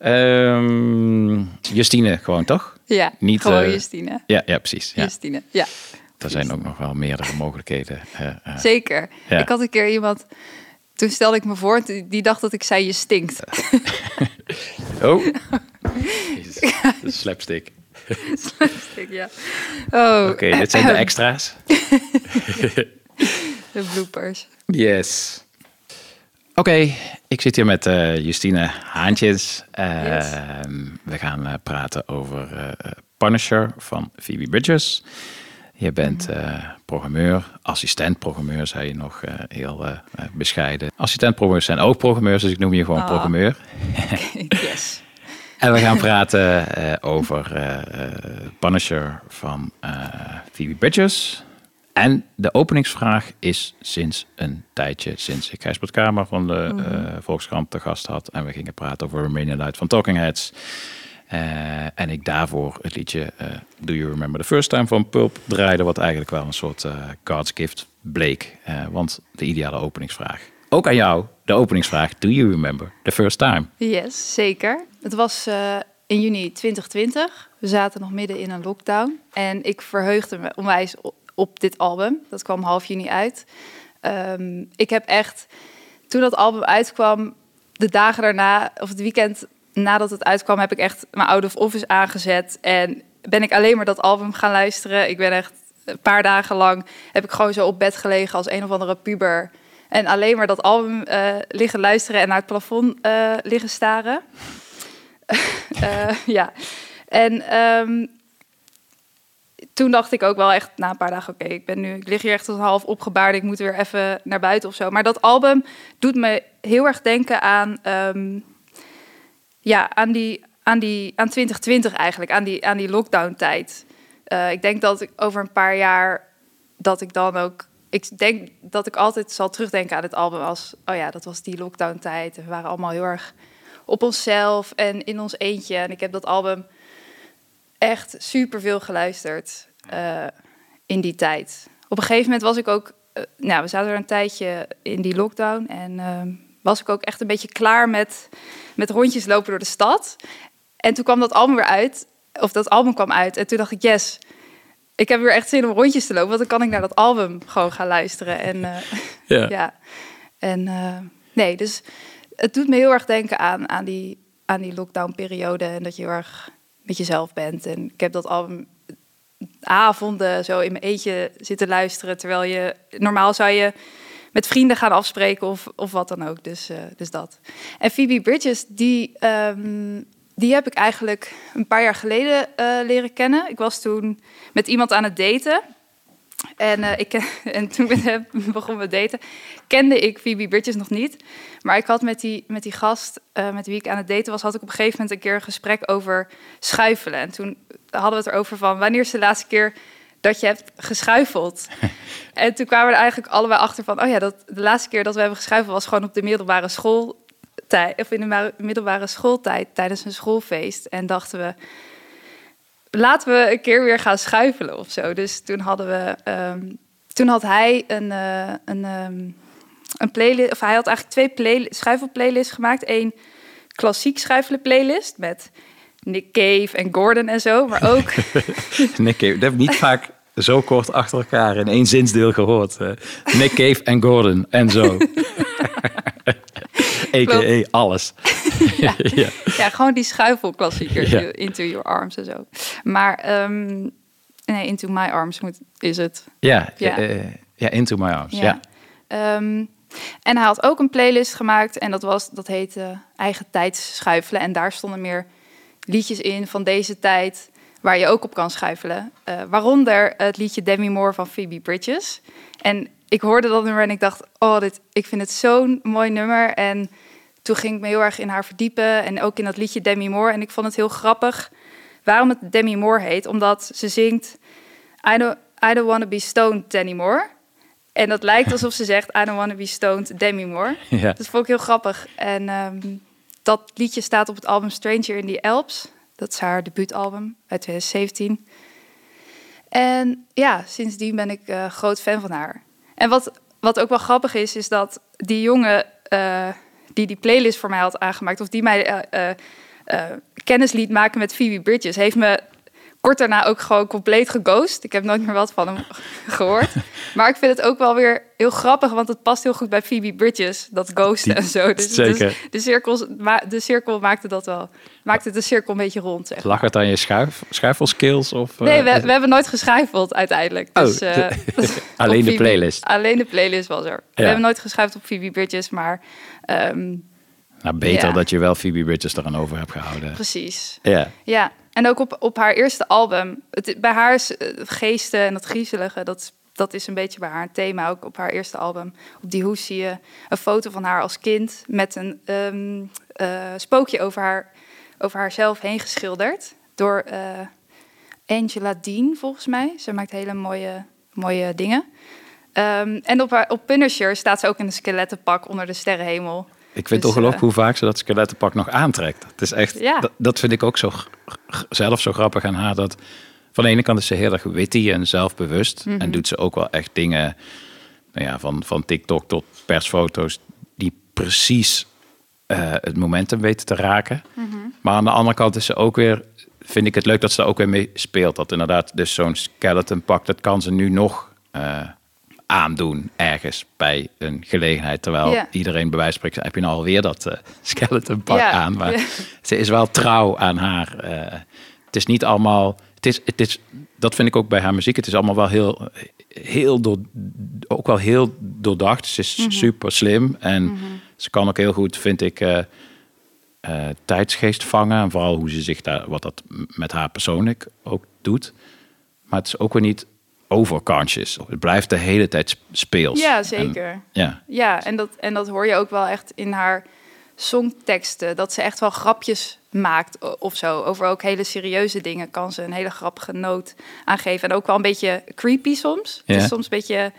Ehm, Justine, gewoon toch? Ja, Niet, gewoon eh, Justine. Ja, ja precies. Ja. Justine, ja. Er zijn ook nog wel meerdere mogelijkheden. eh, eh. Zeker. Ja. Ik had een keer iemand... Toen stelde ik me voor, die dacht dat ik zei je stinkt. Oh, Jezus, slapstick. Slapstick, ja. Oh. Oké, dit zijn de extra's. De bloopers. Yes. Oké, ik zit hier met eh, Justine Haantjes. Ehm, We gaan eh, praten over eh, Punisher van Phoebe Bridgers. Je bent eh, programmeur, assistent-programmeur, zei je nog heel bescheiden. Assistent-programmeurs zijn ook programmeurs, dus ik noem je gewoon Oh. programmeur. yes. En we gaan praten over Punisher van Phoebe Bridgers. En de openingsvraag is sinds een tijdje, sinds ik Gijsbert Kamer van de Mhm. eh, Volkskrant te gast had. En we gingen praten over Remain in Light van Talking Heads. Eh, en ik daarvoor het liedje eh, Do You Remember the First Time van Pulp draaide. Wat eigenlijk wel een soort God's Gift bleek. Want de ideale openingsvraag. Ook aan jou, de openingsvraag. Do you remember the first time? Yes, zeker. Het was in juni 2020. We zaten nog midden in een lockdown. En ik verheugde me onwijs op dit album. Dat kwam half juni uit. Ehm, ik heb echt, toen dat album uitkwam, de dagen daarna, of het weekend nadat het uitkwam, heb ik echt mijn out of office aangezet. En ben ik alleen maar dat album gaan luisteren. Ik ben echt een paar dagen lang, heb ik gewoon zo op bed gelegen als een of andere puber. En alleen maar dat album eh, liggen luisteren en naar het plafond eh, liggen staren. Eh, ja. En ehm, toen dacht ik ook wel echt na een paar dagen, oké, ik ben nu, ik lig hier echt tot half opgebaard, ik moet weer even naar buiten of zo. Maar dat album doet me heel erg denken aan, ehm, ja, aan die, aan die, aan 2020 eigenlijk, aan die, aan die lockdown-tijd. Eh, ik denk dat ik over een paar jaar dat ik dan ook. Ik denk dat ik altijd zal terugdenken aan het album als. Oh ja, dat was die lockdown-tijd. We waren allemaal heel erg op onszelf en in ons eentje. En ik heb dat album echt super veel geluisterd eh, in die tijd. Op een gegeven moment was ik ook. eh, nou, we zaten er een tijdje in die lockdown. En ehm, was ik ook echt een beetje klaar met, met rondjes lopen door de stad. En toen kwam dat album weer uit. Of dat album kwam uit. En toen dacht ik, yes, ik heb weer echt zin om rondjes te lopen. Want dan kan ik naar dat album gewoon gaan luisteren. En eh, Ja. ja. En nee, dus het doet me heel erg denken aan, aan die, aan die lockdown-periode. En dat je heel erg met jezelf bent. En ik heb dat album avonden zo in mijn eentje zitten luisteren. Terwijl je, normaal zou je met vrienden gaan afspreken of, of wat dan ook. Dus, eh, dus dat. En Phoebe Bridges, die, ehm, die heb ik eigenlijk een paar jaar geleden eh, leren kennen. Ik was toen met iemand aan het daten. En, eh, ik, en toen we begonnen we daten, kende ik Phoebe Bridges nog niet. Maar ik had met die, met die gast eh, met wie ik aan het daten was, had ik op een gegeven moment een keer een gesprek over schuifelen. En toen hadden we het erover van wanneer is de laatste keer dat je hebt geschuifeld? en toen kwamen we er eigenlijk allebei achter van, oh ja, dat, de laatste keer dat we hebben geschuifeld was gewoon op de middelbare schooltijd, of in de middelbare schooltijd tijdens een schoolfeest. En dachten we, laten we een keer weer gaan schuifelen of zo. Dus toen hadden we, ehm, toen had hij een, eh, een, ehm, een playlist, of hij had eigenlijk twee play, schuifelplaylists gemaakt. Eén klassiek schuifelen playlist met Nick Cave en Gordon en zo, maar ook Nick Cave, dat heb ik niet vaak zo kort achter elkaar in één zinsdeel gehoord. eh. Nick Cave en Gordon en zo. A.k.a. alles. ja. ja. ja, gewoon die schuifelklassiekers, Ja. Into Your Arms en zo. Maar ehm, nee, Into My Arms moet, is het. Ja, Ja. ja. ja, Into My Arms. Ja. Ehm, en hij had ook een playlist gemaakt en dat, was, dat heette Eigen Tijds Schuifelen. En daar stonden meer liedjes in van deze tijd waar je ook op kan schuifelen. Eh, waaronder het liedje Demi Moore van Phoebe Bridges. En ik hoorde dat nummer en ik dacht, oh, dit, ik vind het zo'n mooi nummer. En toen ging ik me heel erg in haar verdiepen en ook in dat liedje Demi Moore. En ik vond het heel grappig waarom het Demi Moore heet. Omdat ze zingt, I don't, I don't want to be stoned anymore. En dat lijkt alsof ze zegt, I don't want to be stoned Demi Moore. Ja. Dat vond ik heel grappig. En ehm, dat liedje staat op het album Stranger in the Alps. Dat is haar debuutalbum uit 2017. En ja, sindsdien ben ik eh, groot fan van haar. En wat, wat ook wel grappig is, is dat die jongen, eh, die die playlist voor mij had aangemaakt, of die mij eh, eh, eh, kennis liet maken met Phoebe Bridges, heeft me kort daarna ook gewoon compleet geghost. Ik heb nooit meer wat van hem gehoord. Maar ik vind het ook wel weer heel grappig, want het past heel goed bij Phoebe Bridges, dat ghosten Die- en zo. Dus, zeker. dus de, cirkels, de cirkel maakte dat wel, maakte de cirkel een beetje rond. Zeg. Lag het aan je schuif, schuifelskills? Of, eh, Nee, we, we hebben nooit geschijfeld uiteindelijk. Oh, Dus, eh, alleen de Phoebe- playlist. Alleen de playlist was er. We hebben nooit geschuift op Phoebe Bridges, maar ehm, Nou, beter Ja. dat je wel Phoebe Bridges eraan over hebt gehouden. precies. Ja. Ja, en ook op, op haar eerste album. Het, bij haar is eh, geesten en dat griezelige, dat, dat is een beetje bij haar een thema. Ook op haar eerste album. Op die hoes zie je een foto van haar als kind met een ehm, eh, spookje over, haar, over haarzelf heen geschilderd. Door eh, Angela Dean, volgens mij. Ze maakt hele mooie, mooie dingen. Ehm, en op, op Punisher staat ze ook in een skelettenpak onder de sterrenhemel. Ik vind Dus, ongelooflijk eh, hoe vaak ze dat skelettenpak nog aantrekt. Het is echt, Ja. dat, dat vind ik ook zo, zelf zo grappig aan haar. Dat van de ene kant is ze heel erg witty en zelfbewust. Mhm. En doet ze ook wel echt dingen, nou ja, van, van TikTok tot persfoto's, die precies eh, het momentum weten te raken. Mhm. Maar aan de andere kant is ze ook weer, vind ik het leuk dat ze daar ook weer mee speelt. Dat inderdaad, dus zo'n skeleton pak, dat kan ze nu nog eh, aandoen ergens bij een gelegenheid. Terwijl Ja. iedereen bij wijze van spreken, heb je nou alweer dat eh, skeleton pak Ja, aan. Maar ja. ze is wel trouw aan haar. eh, het is niet allemaal, het is, het is, dat vind ik ook bij haar muziek. Het is allemaal wel heel, heel door, ook wel heel doordacht. Ze is Mhm. super slim en ze kan ook heel goed, vind ik, eh, tijdsgeest vangen. En vooral hoe ze zich daar, wat dat met haar persoonlijk ook doet. Maar het is ook weer niet overconscious. Het blijft de hele tijd speels. Ja, En- zeker. ja, Ja, en dat, en dat hoor je ook wel echt in haar songteksten. Dat ze echt wel grapjes maakt of zo. Over ook hele serieuze dingen kan ze een hele grappige noot aangeven. En ook wel een beetje creepy soms. Het Ja. is soms een beetje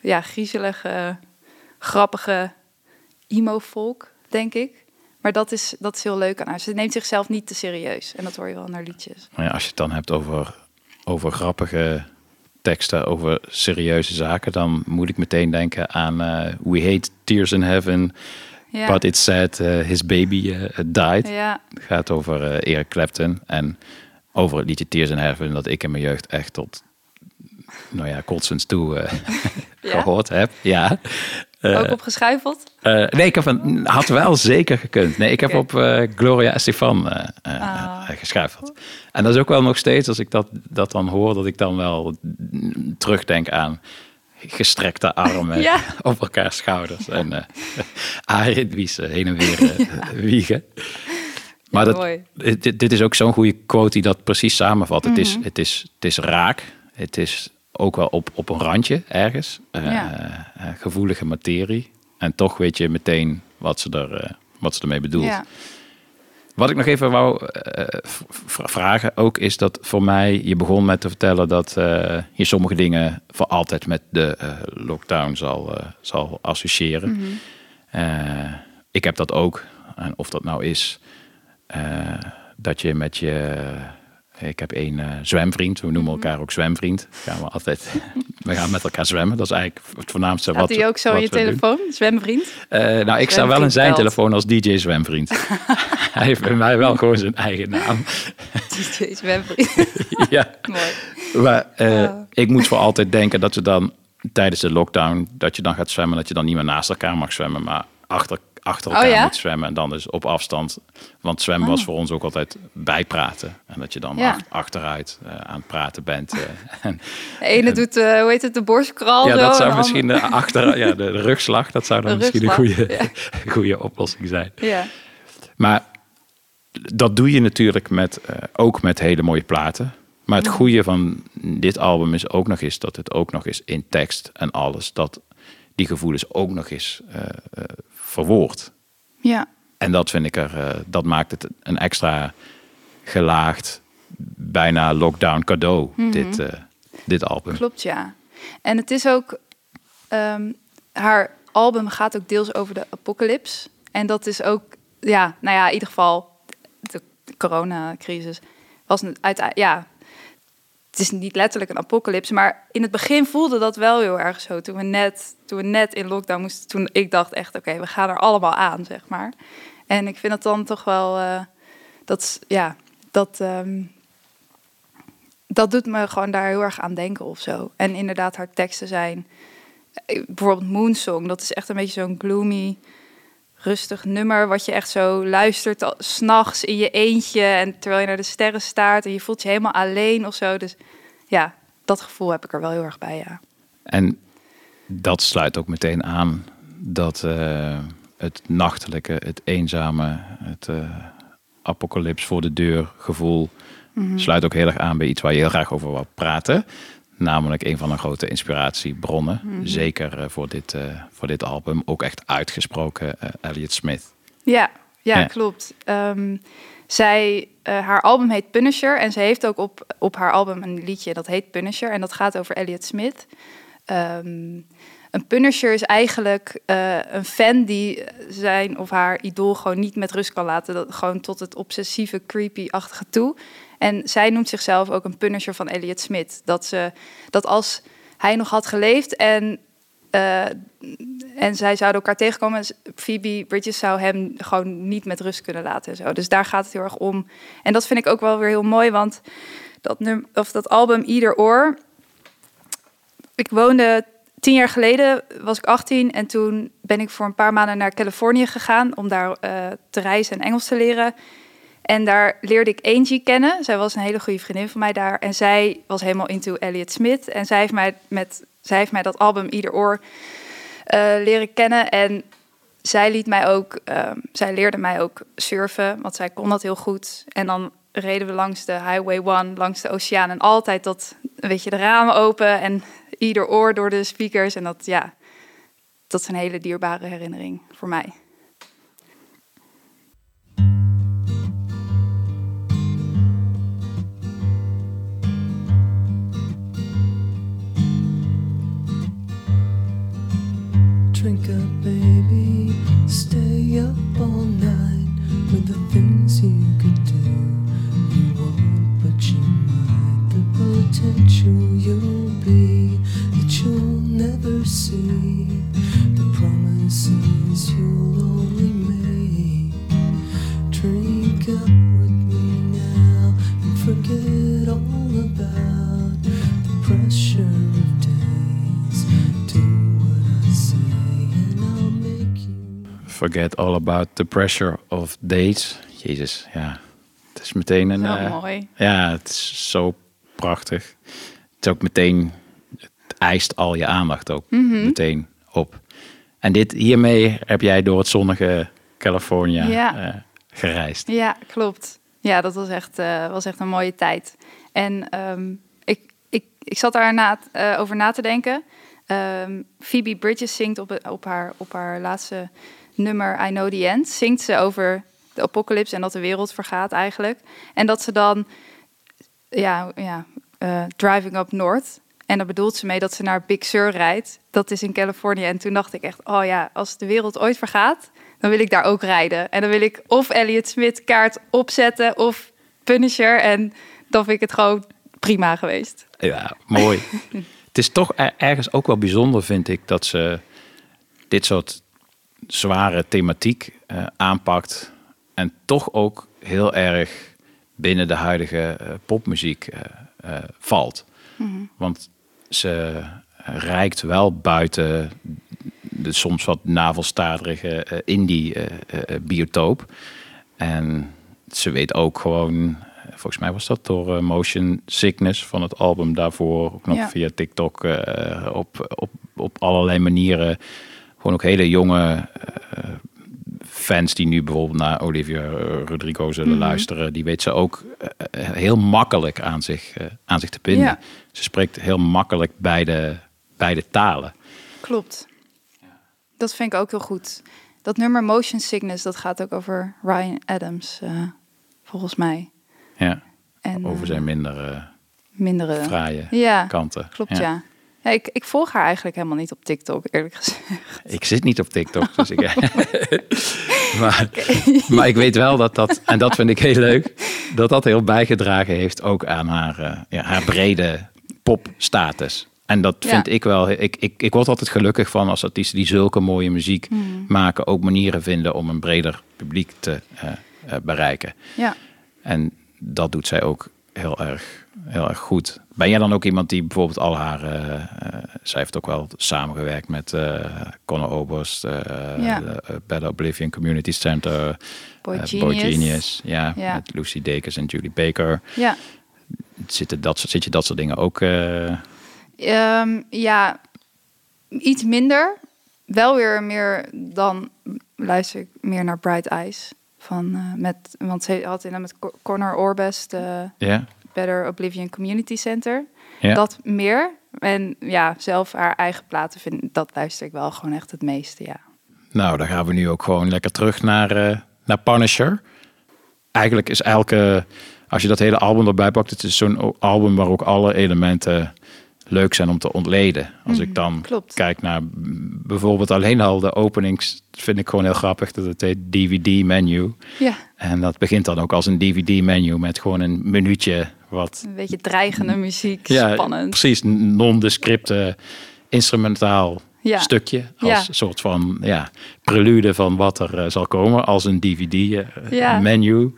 ja, griezelige, grappige emo-folk, denk ik. Maar dat is, dat is heel leuk aan haar. Ze neemt zichzelf niet te serieus. En dat hoor je wel in haar liedjes. Maar ja, als je het dan hebt over, over grappige teksten, over serieuze zaken, dan moet ik meteen denken aan eh, We Hate Tears in Heaven, Ja. but it said eh, his baby eh, died. Ja. Het gaat over Eric Clapton en over het liedje Tears in Heaven dat ik in mijn jeugd echt tot, nou ja, kotsens toe eh, Ja? gehoord heb. Ja. Eh, ook opgeschuifeld? eh, nee, ik heb een, had wel zeker gekund. Nee, ik heb op eh, Gloria Estefan Ah. geschuifeld. En dat is ook wel nog steeds, als ik dat, dat dan hoor, dat ik dan wel terugdenk aan gestrekte armen Ja. op elkaar schouders. En uh, ze heen en weer wiegen. Maar dat, dit, dit is ook zo'n goede quote die dat precies samenvat. het, is, Mhm. het, is, het is raak. Het is ook wel op, op een randje ergens. Eh, Ja. eh, gevoelige materie. En toch weet je meteen wat ze, er, eh, wat ze ermee bedoelt. Ja. Wat ik nog even wou eh, vragen ook is dat voor mij, je begon met te vertellen dat eh, je sommige dingen voor altijd met de eh, lockdown zal, eh, zal associëren. Mhm. Eh, ik heb dat ook. En of dat nou is eh, dat je met je. Ik heb één eh, zwemvriend, we noemen elkaar ook zwemvriend. Gaan we altijd, we gaan met elkaar zwemmen. Dat is eigenlijk het voornaamste Had wat hij ook zo in je doen. telefoon? Zwemvriend? Eh, nou, ik sta wel in zijn belt. telefoon als DJ Zwemvriend. Hij heeft bij mij wel gewoon zijn eigen naam. DJ Zwemvriend. ja. Mooi. Maar eh, Ja. ik moet voor altijd denken dat je dan tijdens de lockdown, dat je dan gaat zwemmen, dat je dan niet meer naast elkaar mag zwemmen, maar achter, achter Oh, elkaar ja? moet zwemmen. En dan dus op afstand. Want zwemmen was Oh. voor ons ook altijd bijpraten. En dat je dan Ja. achteruit eh, aan het praten bent. eh. en, De ene doet, eh, hoe heet het, de borstkral. ja, zo, dat zou misschien de, achter, ja, de, de rugslag, dat zou dan misschien een goede, goede oplossing zijn. Ja. Maar dat doe je natuurlijk met, ook met hele mooie platen. Maar het goede van dit album is ook nog eens dat het ook nog eens in tekst en alles, dat die gevoelens ook nog eens verwoord. Ja. En dat vind ik er, eh, dat maakt het een extra gelaagd, bijna lockdown cadeau, Mhm. dit, eh, dit album. Klopt, ja. En het is ook... ehm, haar album gaat ook deels over de apocalyps. En dat is ook... Ja, nou ja, in ieder geval... De, coronacrisis was een, uit, ja, het is niet letterlijk een apocalypse, maar in het begin voelde dat wel heel erg zo. Toen we net, toen we net in lockdown moesten, toen ik dacht echt, oké, we gaan er allemaal aan, zeg maar. En ik vind het dan toch wel, eh, dat, ja, dat, ehm, dat doet me gewoon daar heel erg aan denken of zo. En inderdaad, haar teksten zijn, eh, bijvoorbeeld Moonsong, dat is echt een beetje zo'n gloomy, rustig nummer, wat je echt zo luistert s'nachts in je eentje en terwijl je naar de sterren staart en je voelt je helemaal alleen of zo. Dus ja, dat gevoel heb ik er wel heel erg bij, ja. En dat sluit ook meteen aan dat eh, het nachtelijke, het eenzame, het eh, apocalyps voor de deur gevoel Mhm. sluit ook heel erg aan bij iets waar je heel graag over wil praten. Namelijk een van de grote inspiratiebronnen. Mhm. Zeker eh, voor, dit, eh, voor dit album. Ook echt uitgesproken eh, Elliot Smith. Ja, ja, Ja. klopt. Ehm, zij, haar album heet Punisher en ze heeft ook op, op haar album een liedje dat heet Punisher en dat gaat over Elliot Smith. Ehm, een Punisher is eigenlijk een fan die zijn of haar idool gewoon niet met rust kan laten. Dat, gewoon tot het obsessieve, creepy-achtige toe. En zij noemt zichzelf ook een Punisher van Elliot Smith. Dat, ze, dat als hij nog had geleefd en eh, en zij zouden elkaar tegenkomen. En Phoebe Bridges zou hem gewoon niet met rust kunnen laten. En zo. Dus daar gaat het heel erg om. En dat vind ik ook wel weer heel mooi, want dat, num of dat album Ieder Oor. Ik woonde tien jaar geleden, was ik 18. En toen ben ik voor een paar maanden naar Californië gegaan om daar eh, te reizen en Engels te leren. En daar leerde ik Angie kennen. Zij was een hele goede vriendin van mij daar. En zij was helemaal into Elliot Smith. En zij heeft mij, met, zij heeft mij dat album Ieder Oor eh, leren kennen. En zij liet mij ook, ehm, zij leerde mij ook surfen, want zij kon dat heel goed. En dan reden we langs de Highway One, langs de oceaan. En altijd dat, weet je, de ramen open en ieder oor door de speakers. En dat, ja, dat is een hele dierbare herinnering voor mij. Drink up, baby. Stay up all night with the things you could do. You won't, but you might. The potential you'll be that you'll never see. The promises you'll only make. Drink up with me now and forget all about the pressure Forget all about the pressure of dates. Jezus, ja. Het is meteen een... Zo eh, mooi. Ja, het is zo prachtig. Het is ook meteen... Het eist al je aandacht ook Mhm. meteen op. En dit, hiermee heb jij door het zonnige California Ja. eh, gereisd. Ja, klopt. Ja, dat was echt, eh, was echt een mooie tijd. En ehm, ik, ik, ik zat daar na, over na te denken. Ehm, Phoebe Bridges zingt op, op, haar, op haar laatste nummer I Know The End. Zingt ze over de apocalypse en dat de wereld vergaat eigenlijk. En dat ze dan, ja, ja eh, driving up north. En daar bedoelt ze mee dat ze naar Big Sur rijdt. Dat is in Californië. En toen dacht ik echt, oh ja, als de wereld ooit vergaat, dan wil ik daar ook rijden. En dan wil ik of Elliot Smith kaart opzetten of Punisher. En dan vind ik het gewoon prima geweest. Ja, mooi. het is toch er- ergens ook wel bijzonder, vind ik, dat ze dit soort zware thematiek eh, aanpakt. En toch ook heel erg binnen de huidige eh, popmuziek eh, valt. Want ze reikt wel buiten de soms wat navelstaderige eh, indie-biotoop. en ze weet ook gewoon, volgens mij was dat door Motion Sickness van het album daarvoor, ook nog Ja. via TikTok, op, op, op allerlei manieren. Gewoon ook hele jonge eh, fans die nu bijvoorbeeld naar Olivia eh, Rodrigo zullen Mhm. luisteren, die weet ze ook eh, heel makkelijk aan zich, aan zich te binden. Ja. Ze spreekt heel makkelijk beide, beide talen. Klopt. Dat vind ik ook heel goed. Dat nummer Motion Sickness, dat gaat ook over Ryan Adams, volgens mij. Ja. En, Over zijn minder mindere fraaie ja, kanten. Klopt, ja. Ja, ik, ik volg haar eigenlijk helemaal niet op TikTok, eerlijk gezegd. Ik zit niet op TikTok, dus ik... maar, maar ik weet wel dat dat, en dat vind ik heel leuk, dat dat heel bijgedragen heeft ook aan haar, eh, ja, haar brede popstatus. En dat Ja. vind ik wel, ik, ik, ik word altijd gelukkig van als artiesten die zulke mooie muziek Mm. maken, ook manieren vinden om een breder publiek te eh, eh, bereiken. Ja. En dat doet zij ook heel erg, heel erg goed. Ben jij dan ook iemand die bijvoorbeeld al haar... eh, zij heeft ook wel samengewerkt met eh Conor Oberst, Ja. de, Better Oblivion Community Center, Boy Genius. Genius, ja, Ja. met Lucy Dacus en Julie Baker. Ja. Zitten dat, zit je dat soort dingen ook... eh, Ehm, ja, iets minder. Wel weer meer dan luister ik meer naar Bright Eyes. Van, met, want ze had inderdaad met Co- Conor Orbest Ja. Better Oblivion Community Center. Ja. Dat meer. En ja, zelf haar eigen platen vind dat luister ik wel gewoon echt het meeste, ja. Nou, dan gaan we nu ook gewoon lekker terug naar, eh, naar Punisher. Eigenlijk is elke, als je dat hele album erbij pakt, het is zo'n album waar ook alle elementen leuk zijn om te ontleden. Als Mhm, ik dan klopt. kijk naar bijvoorbeeld alleen al de openings, vind ik gewoon heel grappig dat het heet DVD menu. Ja, En dat begint dan ook als een DVD menu met gewoon een minuutje wat een beetje dreigende muziek, ja, spannend. precies, non-descripte instrumentaal Ja. stukje. Als Ja. soort van ja, prelude van wat er eh, zal komen. Als een Ja. DVD-menu.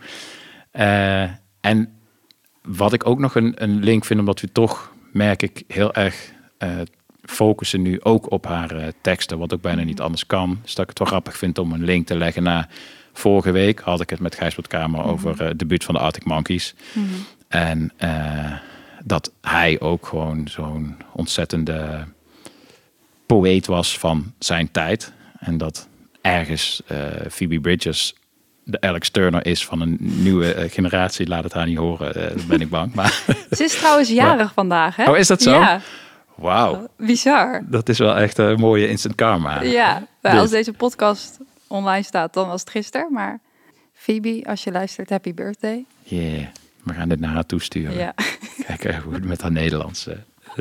Eh, en wat ik ook nog een, een link vind, omdat we toch, merk ik, heel erg eh, focussen nu ook op haar eh, teksten. Wat ook bijna niet anders kan. Dus dat ik het wel grappig vind om een link te leggen naar... Vorige week had ik het met Gijsbert Kamer over eh, het debuut van de Arctic Monkeys. Mhm. En eh, dat hij ook gewoon zo'n ontzettende poëet was van zijn tijd. En dat ergens eh, Phoebe Bridgers de Alex Turner is van een nieuwe eh, generatie. Laat het haar niet horen, daar ben ik bang. Maar, Ze is trouwens jarig vandaag, hè? Oh, is dat zo? Ja, wauw, bizar. dat is wel echt een mooie instant karma. Ja, nou, Dus- als deze podcast online staat, dan was het gisteren. Maar Phoebe, als je luistert, happy birthday. Yeah, we gaan dit naar haar toesturen. Ja. Kijken hoe het met haar Nederlands eh,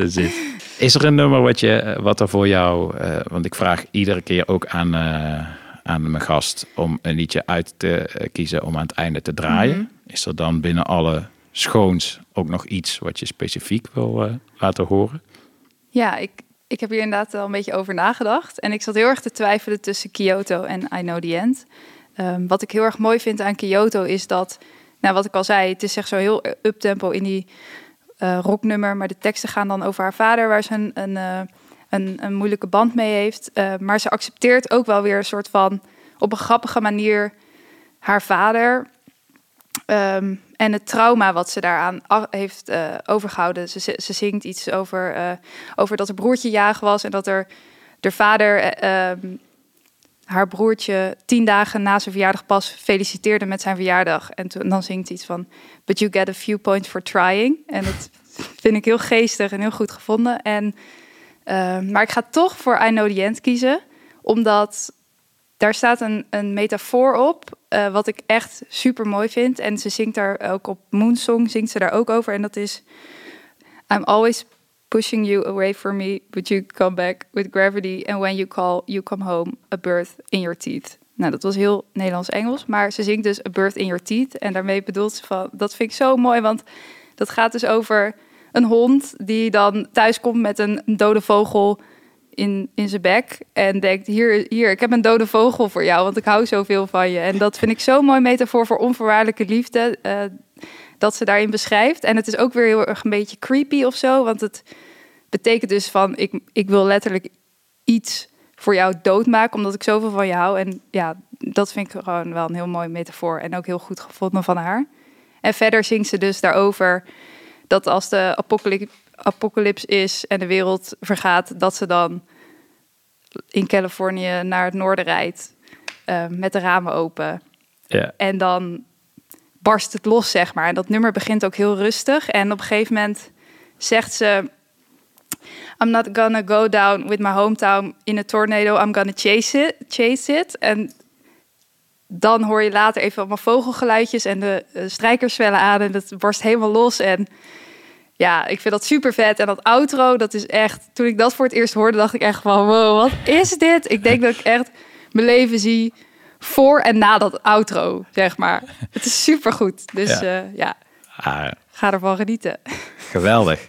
zit. Is er een nummer wat, je, eh, wat er voor jou... eh, want ik vraag iedere keer ook aan, aan mijn gast... om een liedje uit te kiezen om aan het einde te draaien. Mhm. Is er dan binnen alle schoons ook nog iets... wat je specifiek wil laten horen? Ja, ik, ik heb hier inderdaad wel een beetje over nagedacht. En ik zat heel erg te twijfelen tussen Kyoto en I Know The End. Ehm, wat ik heel erg mooi vind aan Kyoto is dat... Nou, wat ik al zei, het is echt zo heel uptempo in die eh, rocknummer. Maar de teksten gaan dan over haar vader, waar ze een, een, eh, een, een moeilijke band mee heeft. Eh, maar ze accepteert ook wel weer een soort van... op een grappige manier haar vader... Ehm, en het trauma wat ze daaraan heeft eh, overgehouden. Ze, ze zingt iets over, over dat haar broertje jaag was en dat er de vader eh, ehm, haar broertje tien dagen na zijn verjaardag pas feliciteerde met zijn verjaardag. En toen, dan zingt ze iets van, but you get a few points for trying. En dat vind ik heel geestig en heel goed gevonden. En, eh, maar ik ga toch voor I Know The End kiezen, omdat daar staat een, een metafoor op, eh, wat ik echt super mooi vind. En ze zingt daar ook op Moonsong, zingt ze daar ook over. En dat is, I'm always pushing you away from me, but you come back with gravity. And when you call, you come home, a birth in your teeth. Nou, dat was heel Nederlands-Engels, maar ze zingt dus a birth in your teeth. En daarmee bedoelt ze van, dat vind ik zo mooi, want dat gaat dus over een hond die dan thuis komt met een dode vogel in, in zijn bek. En denkt, hier, hier, ik heb een dode vogel voor jou, want ik hou zoveel van je. En dat vind ik zo'n mooi metafoor voor onvoorwaardelijke liefde, eh, dat ze daarin beschrijft. En het is ook weer heel erg een beetje creepy of zo, want het betekent dus van, ik, ik wil letterlijk iets voor jou doodmaken, omdat ik zoveel van je hou. En ja, dat vind ik gewoon wel een heel mooi metafoor en ook heel goed gevonden van haar. En verder zingt ze dus daarover dat als de apocalyp- apocalyps is en de wereld vergaat, dat ze dan in Californië naar het noorden rijdt eh, met de ramen open. En dan barst het los, zeg maar. En dat nummer begint ook heel rustig. En op een gegeven moment zegt ze... I'm not gonna go down with my hometown in a tornado. I'm gonna chase it. Chase it. En dan hoor je later even allemaal vogelgeluidjes... en de eh, strijkers zwellen aan en het barst helemaal los. En ja, ik vind dat super vet. En dat outro, dat is echt... Toen ik dat voor het eerst hoorde, dacht ik echt van... Wow, wat is dit? Ik denk dat ik echt mijn leven zie voor en na dat outro, zeg maar. Het is super goed. Dus Ja. ja, ja Ah, ga ervan genieten. geweldig.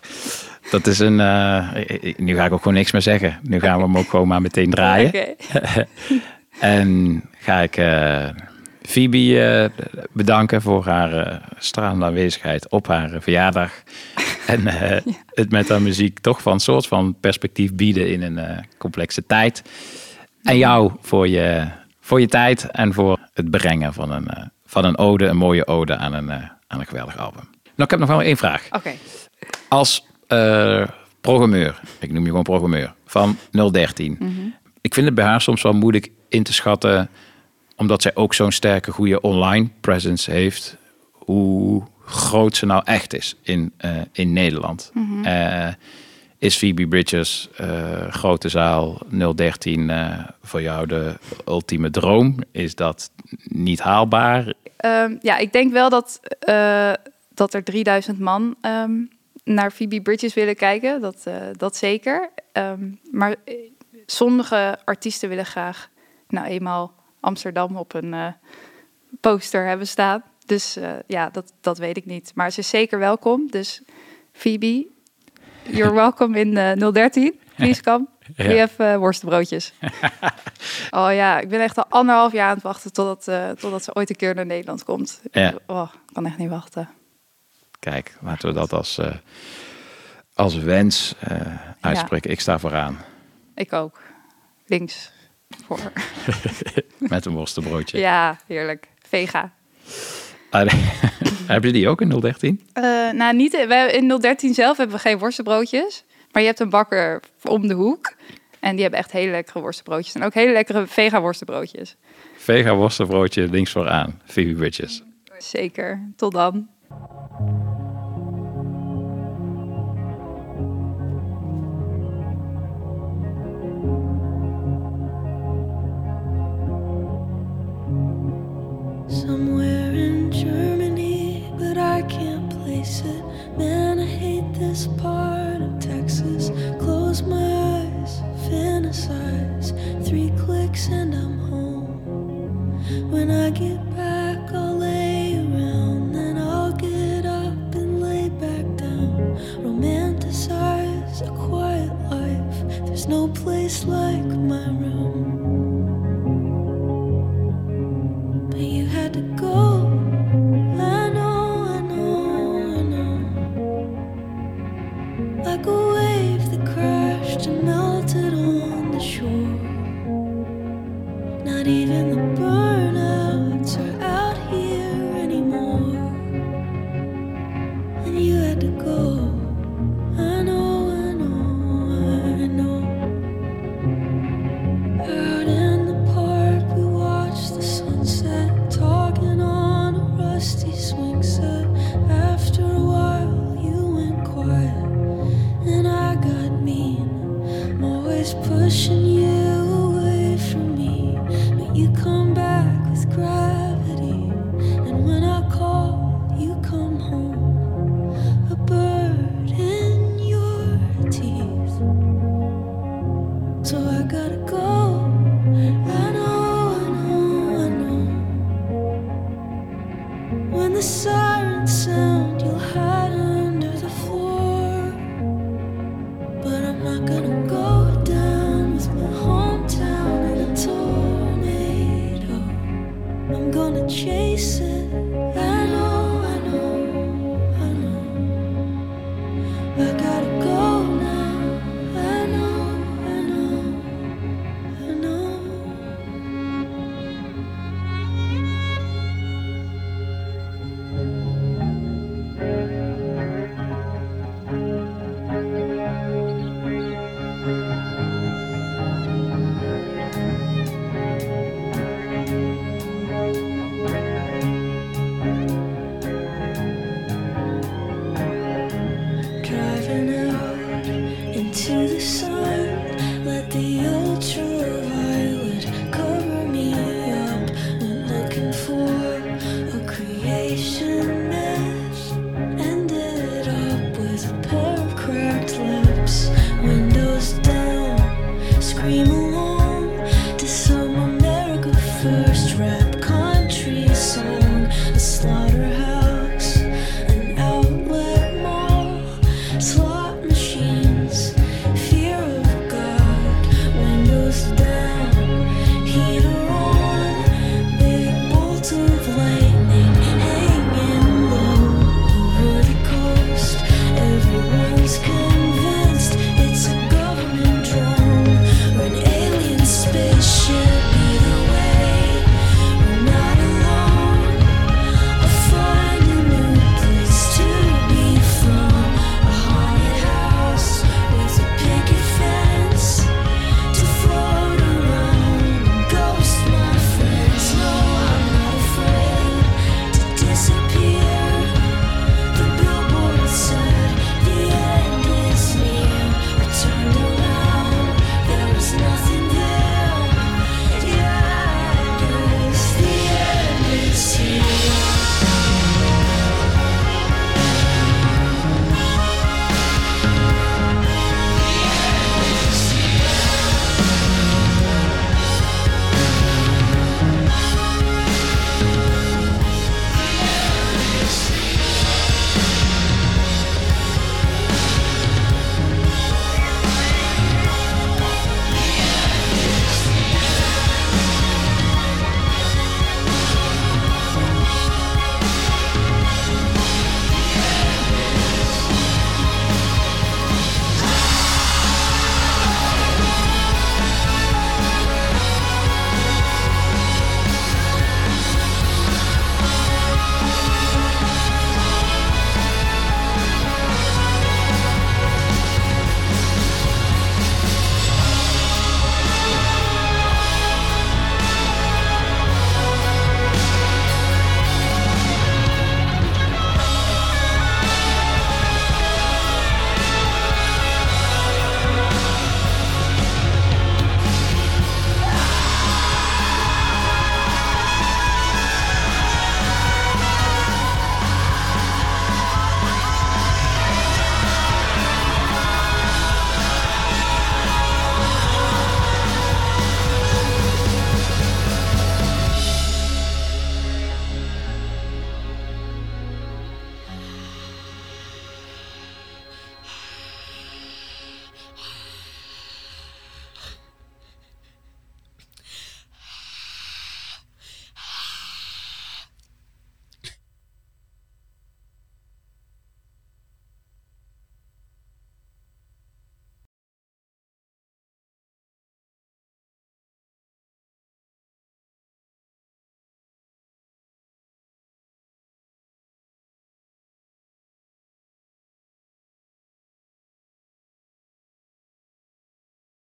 Dat is een... eh, nu ga ik ook gewoon niks meer zeggen. Nu gaan we hem ook gewoon maar meteen draaien. Oké. en ga ik eh Phoebe eh, bedanken voor haar stralende aanwezigheid op haar verjaardag. En het met haar muziek toch van een soort van perspectief bieden in een complexe tijd. En jou voor je, voor je tijd en voor het brengen van een, van een ode, een mooie ode aan een, aan een geweldig album. Nou, ik heb nog wel één vraag. Oké. Als eh, programmeur, ik noem je gewoon programmeur, van 013. Mhm. Ik vind het bij haar soms wel moeilijk in te schatten, omdat zij ook zo'n sterke, goede online presence heeft, hoe groot ze nou echt is in, eh, in Nederland. Mhm. Eh, is Phoebe Bridges, grote zaal 013, eh, voor jou de ultieme droom? Is dat niet haalbaar? Ehm, ja, ik denk wel dat, dat er 3000 man ehm, naar Phoebe Bridges willen kijken. Dat, eh, dat zeker. Ehm, maar eh, sommige artiesten willen graag nou eenmaal Amsterdam op een eh, poster hebben staan. Dus ja, dat, dat weet ik niet. Maar ze is zeker welkom. Dus Phoebe, you're welcome in eh, 013. Please come. Ja. Worstenbroodjes. oh ja, ik ben echt al anderhalf jaar aan het wachten totdat, totdat ze ooit een keer naar Nederland komt. Ja. Oh, ik kan echt niet wachten. Kijk, laten we dat als, eh, als wens eh, uitspreken. Ik sta vooraan Ik ook. Links. Voor. met een worstenbroodje. Ja, heerlijk. Vega. Ah, Heb je die ook in 013? Eh, nou, niet, wij, in 013 zelf hebben we geen worstenbroodjes. Maar je hebt een bakker om de hoek. En die hebben echt hele lekkere worstenbroodjes. En ook hele lekkere vega worstenbroodjes. Vega worstenbroodje links vooraan. Phoebe Bridges. Zeker. Tot dan. Somewhere in Germany, but I can't place it. Man, I hate this part of Texas. Close my eyes, fantasize. Three clicks and I'm home. When I get no place like my room.